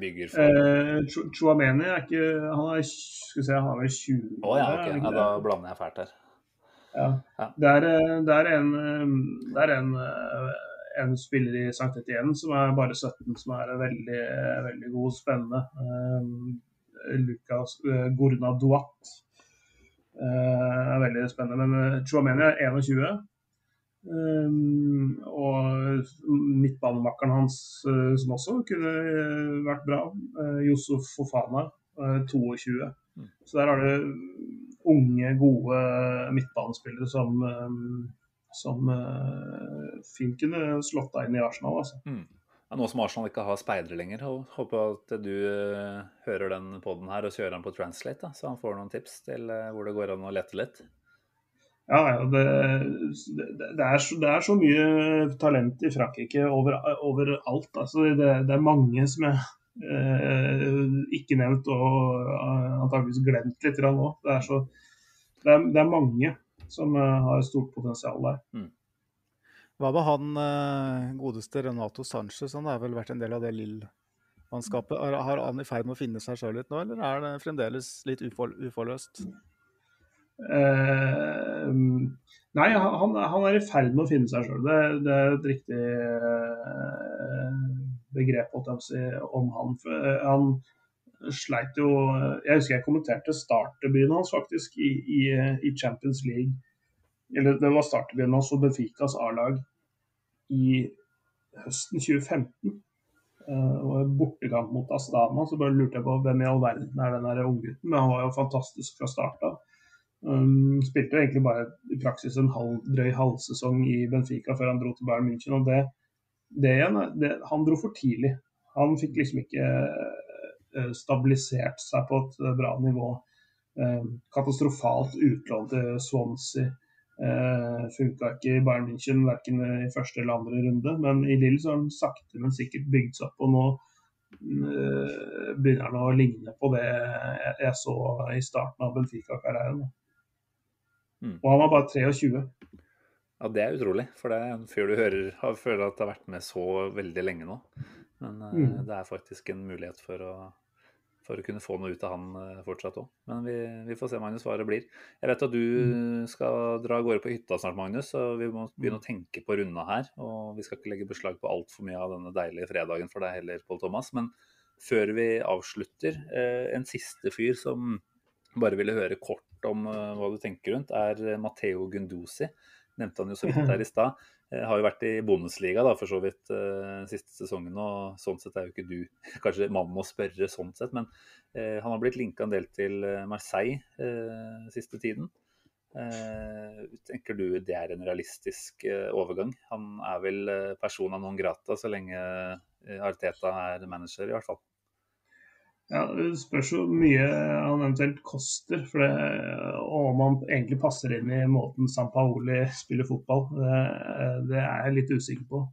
bygger for. Uh, Chouameni er ikke Han er, skal se, han er 20 år. Oh, ja, okay. ja, da blander jeg fælt her. Ja. ja. Det, er, det, er, en, det er en en spiller i St. Etienne som er bare 17, som er veldig, veldig god og spennende. Lucas Gourna uh, er veldig spennende. Men Chouameni er 21. Um, og midtbanemakkeren hans, uh, som også kunne vært bra, uh, Yusuf Fofana, 22. Mm. Så der har du unge, gode midtbanespillere som um, som fint kunne slått deg inn i Arsenal. Altså. Mm. Ja, nå som Arsenal ikke har speidere lenger, håper jeg at du hører den poden her og kjører den på Translate, da, så han får noen tips til hvor det går an å lete litt. Ja, ja det, det, det, er så, det, er så, mye talent i Frankrike over, overalt. Altså, det, det, er mange som jeg ikke nevnt og antakeligvis glemt litt nå. Det er, så, det er, det er mange som eh, har stort potensial der. Mm. Hva med han eh, godeste Renato Sanchez? Han har vel vært en del av det Lill-mannskapet. Har han i ferd med å finne seg sjøl litt nå, eller er det fremdeles litt ufor, uforløst? Eh, nei, han, han, er i ferd med å finne seg sjøl. Det, det, er et riktig eh, begrep si, om han. han sleit jo Jeg husker jeg kommenterte startdebuten hans faktisk i, i, i, Champions League. Eller det var startdebuten hans og Benficas A-lag i høsten 2015. Uh, og bortekamp mot Astana, så bare lurte jeg på hvem i all verden er den unggutten. Men han var jo fantastisk fra start av. Um, spilte egentlig bare i praksis en halv, drøy halvsesong i Benfica før han dro til Bayern München. og det, det det, Han dro for tidlig. Han fikk liksom ikke Eh, stabilisert seg på et eh, bra nivå. Um, katastrofalt utlån til Swansea. Uh, Funka ikke i Bayern München verken i første eller andre runde, men i Lille så har han sakte, men sikkert bygd seg opp. og nå eh, begynner han å ligne på det jeg så i starten av Benfica-karrieren. Mm. Og han var bare 23. Ja, det er utrolig. For det er en fyr du hører har føler at har vært med så veldig lenge nå. Men eh, Mm. det er faktisk en mulighet for å, for å kunne få noe ut av han eh, fortsatt òg. Men vi, vi får se, Magnus, hva det blir. Jeg vet at du Mm. skal dra av gårde på hytta snart, Magnus, så vi må begynne å tenke på runda her. Og vi skal ikke legge beslag på altfor mye av denne deilige fredagen for deg heller, Pål Thomas. Men før vi avslutter, eh, en siste fyr som bare ville høre kort om eh, hva du tenker rundt, er Matheo Matteo Gunduzi. Nevnte han jo så vidt her i stad. Eh, Har jo vært i Bundesliga da, for så vidt eh, siste sesongen, og sånn sett er jo ikke du kanskje mannen å spørre sånn sett, men eh, han har blitt linka en del til eh, Marseille eh, siste tiden. Uh, tenker du det er en realistisk uh, overgang? Han er vel uh, persona non grata så lenge eh, Arteta er manager, i hvert fall. Ja, Det spørs jo mye han eventuelt koster, det, og om han egentlig passer inn i måten San Paoli spiller fotball. Det, det er jeg litt usikker på.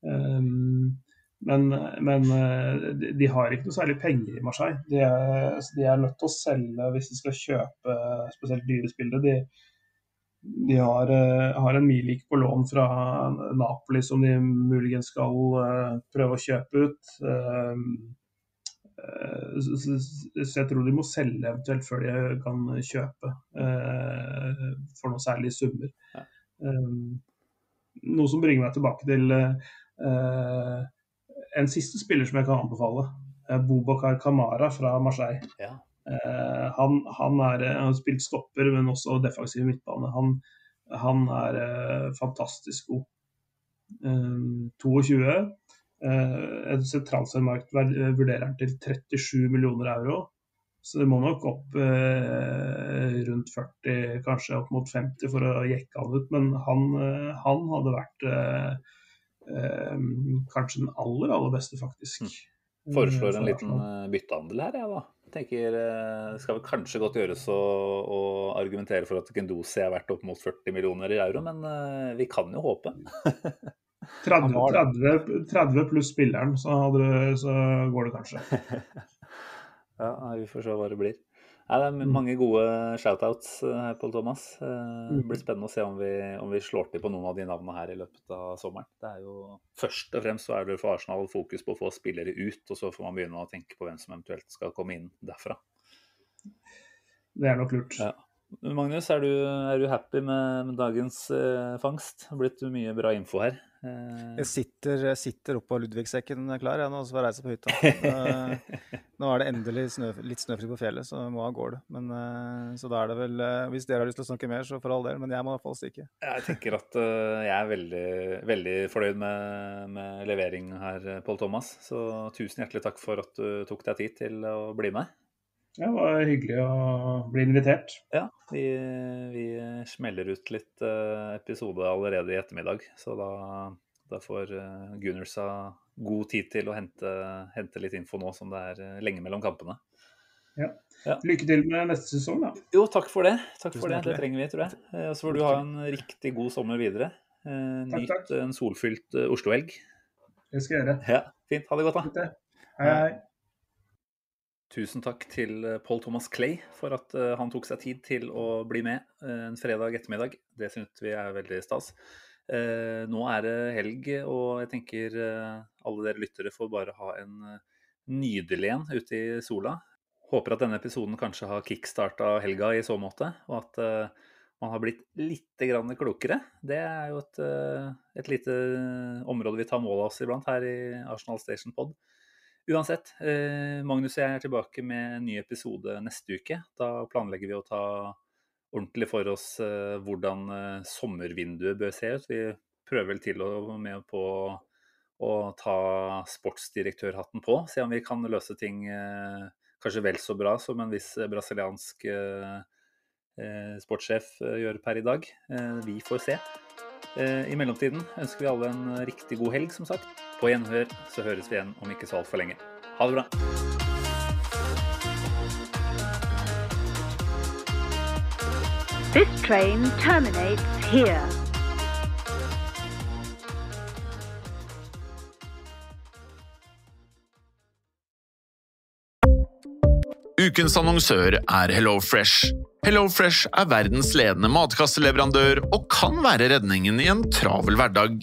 Um, men, men eh, de, har ikke noe særlig penger i Marseille. De er, så de er nødt til å selge hvis de skal kjøpe spesielt dyre spillere. De, de har, eh, har en Milik på lån fra Napoli som de muligens skal eh, prøve å kjøpe ut. Eh, Så jeg tror de må selge eventuelt før de kan kjøpe eh, for noen særlige summer. Ja. Um, noe som bringer meg tilbake til eh, en siste spiller som jeg kan anbefale. Bobakar Kamara fra Marseille. Ja. Han, han, er, han har spilt stopper, men også defensiv midtbane. Han, han er fantastisk god. Um, 22. Eh, et sentralsmarked vurderer den til 37 millioner euro. Så det må nok opp eh, rundt 40, kanskje opp mot 50 for å jekke han ut. Men han, eh, han hadde vært eh, eh, kanskje den aller, aller beste, faktisk. Mm. Foreslår Eh, en liten eh, byttehandel her, jeg da. Tenker, eh, Det skal vel kanskje godt gjøres å, å argumentere for at Gendosi er verdt opp mot 40 millioner i euro, men eh, vi kan jo håpe. 30, Han var det. 30, 30 pluss spilleren, så, hadde du, så går det kanskje. Ja, Vi får se hva det blir. Nei, det er Mm. mange gode shoutouts eh, her, Pål Thomas. Eh, Det Mm. blir spennende å se om vi, om vi slår til på noen av de navnene her i løpet av sommeren. Det er jo Først og fremst så er det for Arsenal fokus på å få spillere ut, og så får man begynne å tenke på hvem som eventuelt skal komme inn derfra. Det er nok lurt. Ja. Magnus, er du, er du happy med, med dagens eh, fangst? Det har blitt mye bra info her. Eh, Jeg sitter, jeg sitter oppå Ludvigsekken klar jeg nå, så får reise på hytta. Eh, nå er det endelig snø, litt snøfritt på fjellet, så jeg må av gårde. Men, eh, så da er det vel Hvis dere har lyst til å snakke mer, så for all del. Men jeg må i hvert fall stikke. Jeg tenker at jeg er veldig, veldig fornøyd med, med levering her, Pål Thomas. Så tusen hjertelig takk for at du tok deg tid til å bli med. Det var hyggelig å bli invitert. Ja, vi, vi smeller ut litt eh, episode allerede i ettermiddag. Så da, da får uh, Gunners god tid til å hente, hente litt info nå som det er eh, lenge mellom kampene. Ja, Lykke til med neste sesong, da. Jo, takk for det. Takk for det. Det trenger vi, tror jeg. Eh, Og så får du ha en riktig god sommer videre. Eh, Nyt en solfylt eh, Oslo-helg. Det skal jeg gjøre. Ja, fint. Ha det godt, da. Hei, hei. Tusen takk til eh, Paul Thomas Clay for at eh, han tok seg tid til å bli med eh, en fredag ettermiddag. Det syns vi er veldig stas. Nå er det helg, og jeg tenker alle dere lyttere får bare ha en nydelig en ute i sola. Håper at denne episoden kanskje har kickstarta helga i så måte, og at man har blitt litt klokere. Det er jo et, et lite område vi tar mål av oss iblant her i Arsenal Station Pod. Uansett, eh, Magnus og jeg er tilbake med en ny episode neste uke. Da planlegger vi å ta ordentlig for oss eh, hvordan eh, sommervinduet bør se ut. Vi prøver vel til og med på å ta sportsdirektørhatten på. Se om vi kan løse ting kanskje vel så bra som en viss brasiliansk sportssjef gjør per i dag. Vi får se. I mellomtiden ønsker vi alle en riktig god helg, som sagt. På gjenhør så høres vi igjen om ikke så altfor lenge. Ha det bra. This train terminates here. Ukens annonsør er HelloFresh. HelloFresh er verdens ledende matkasseleverandør og kan være redningen i en travel hverdag.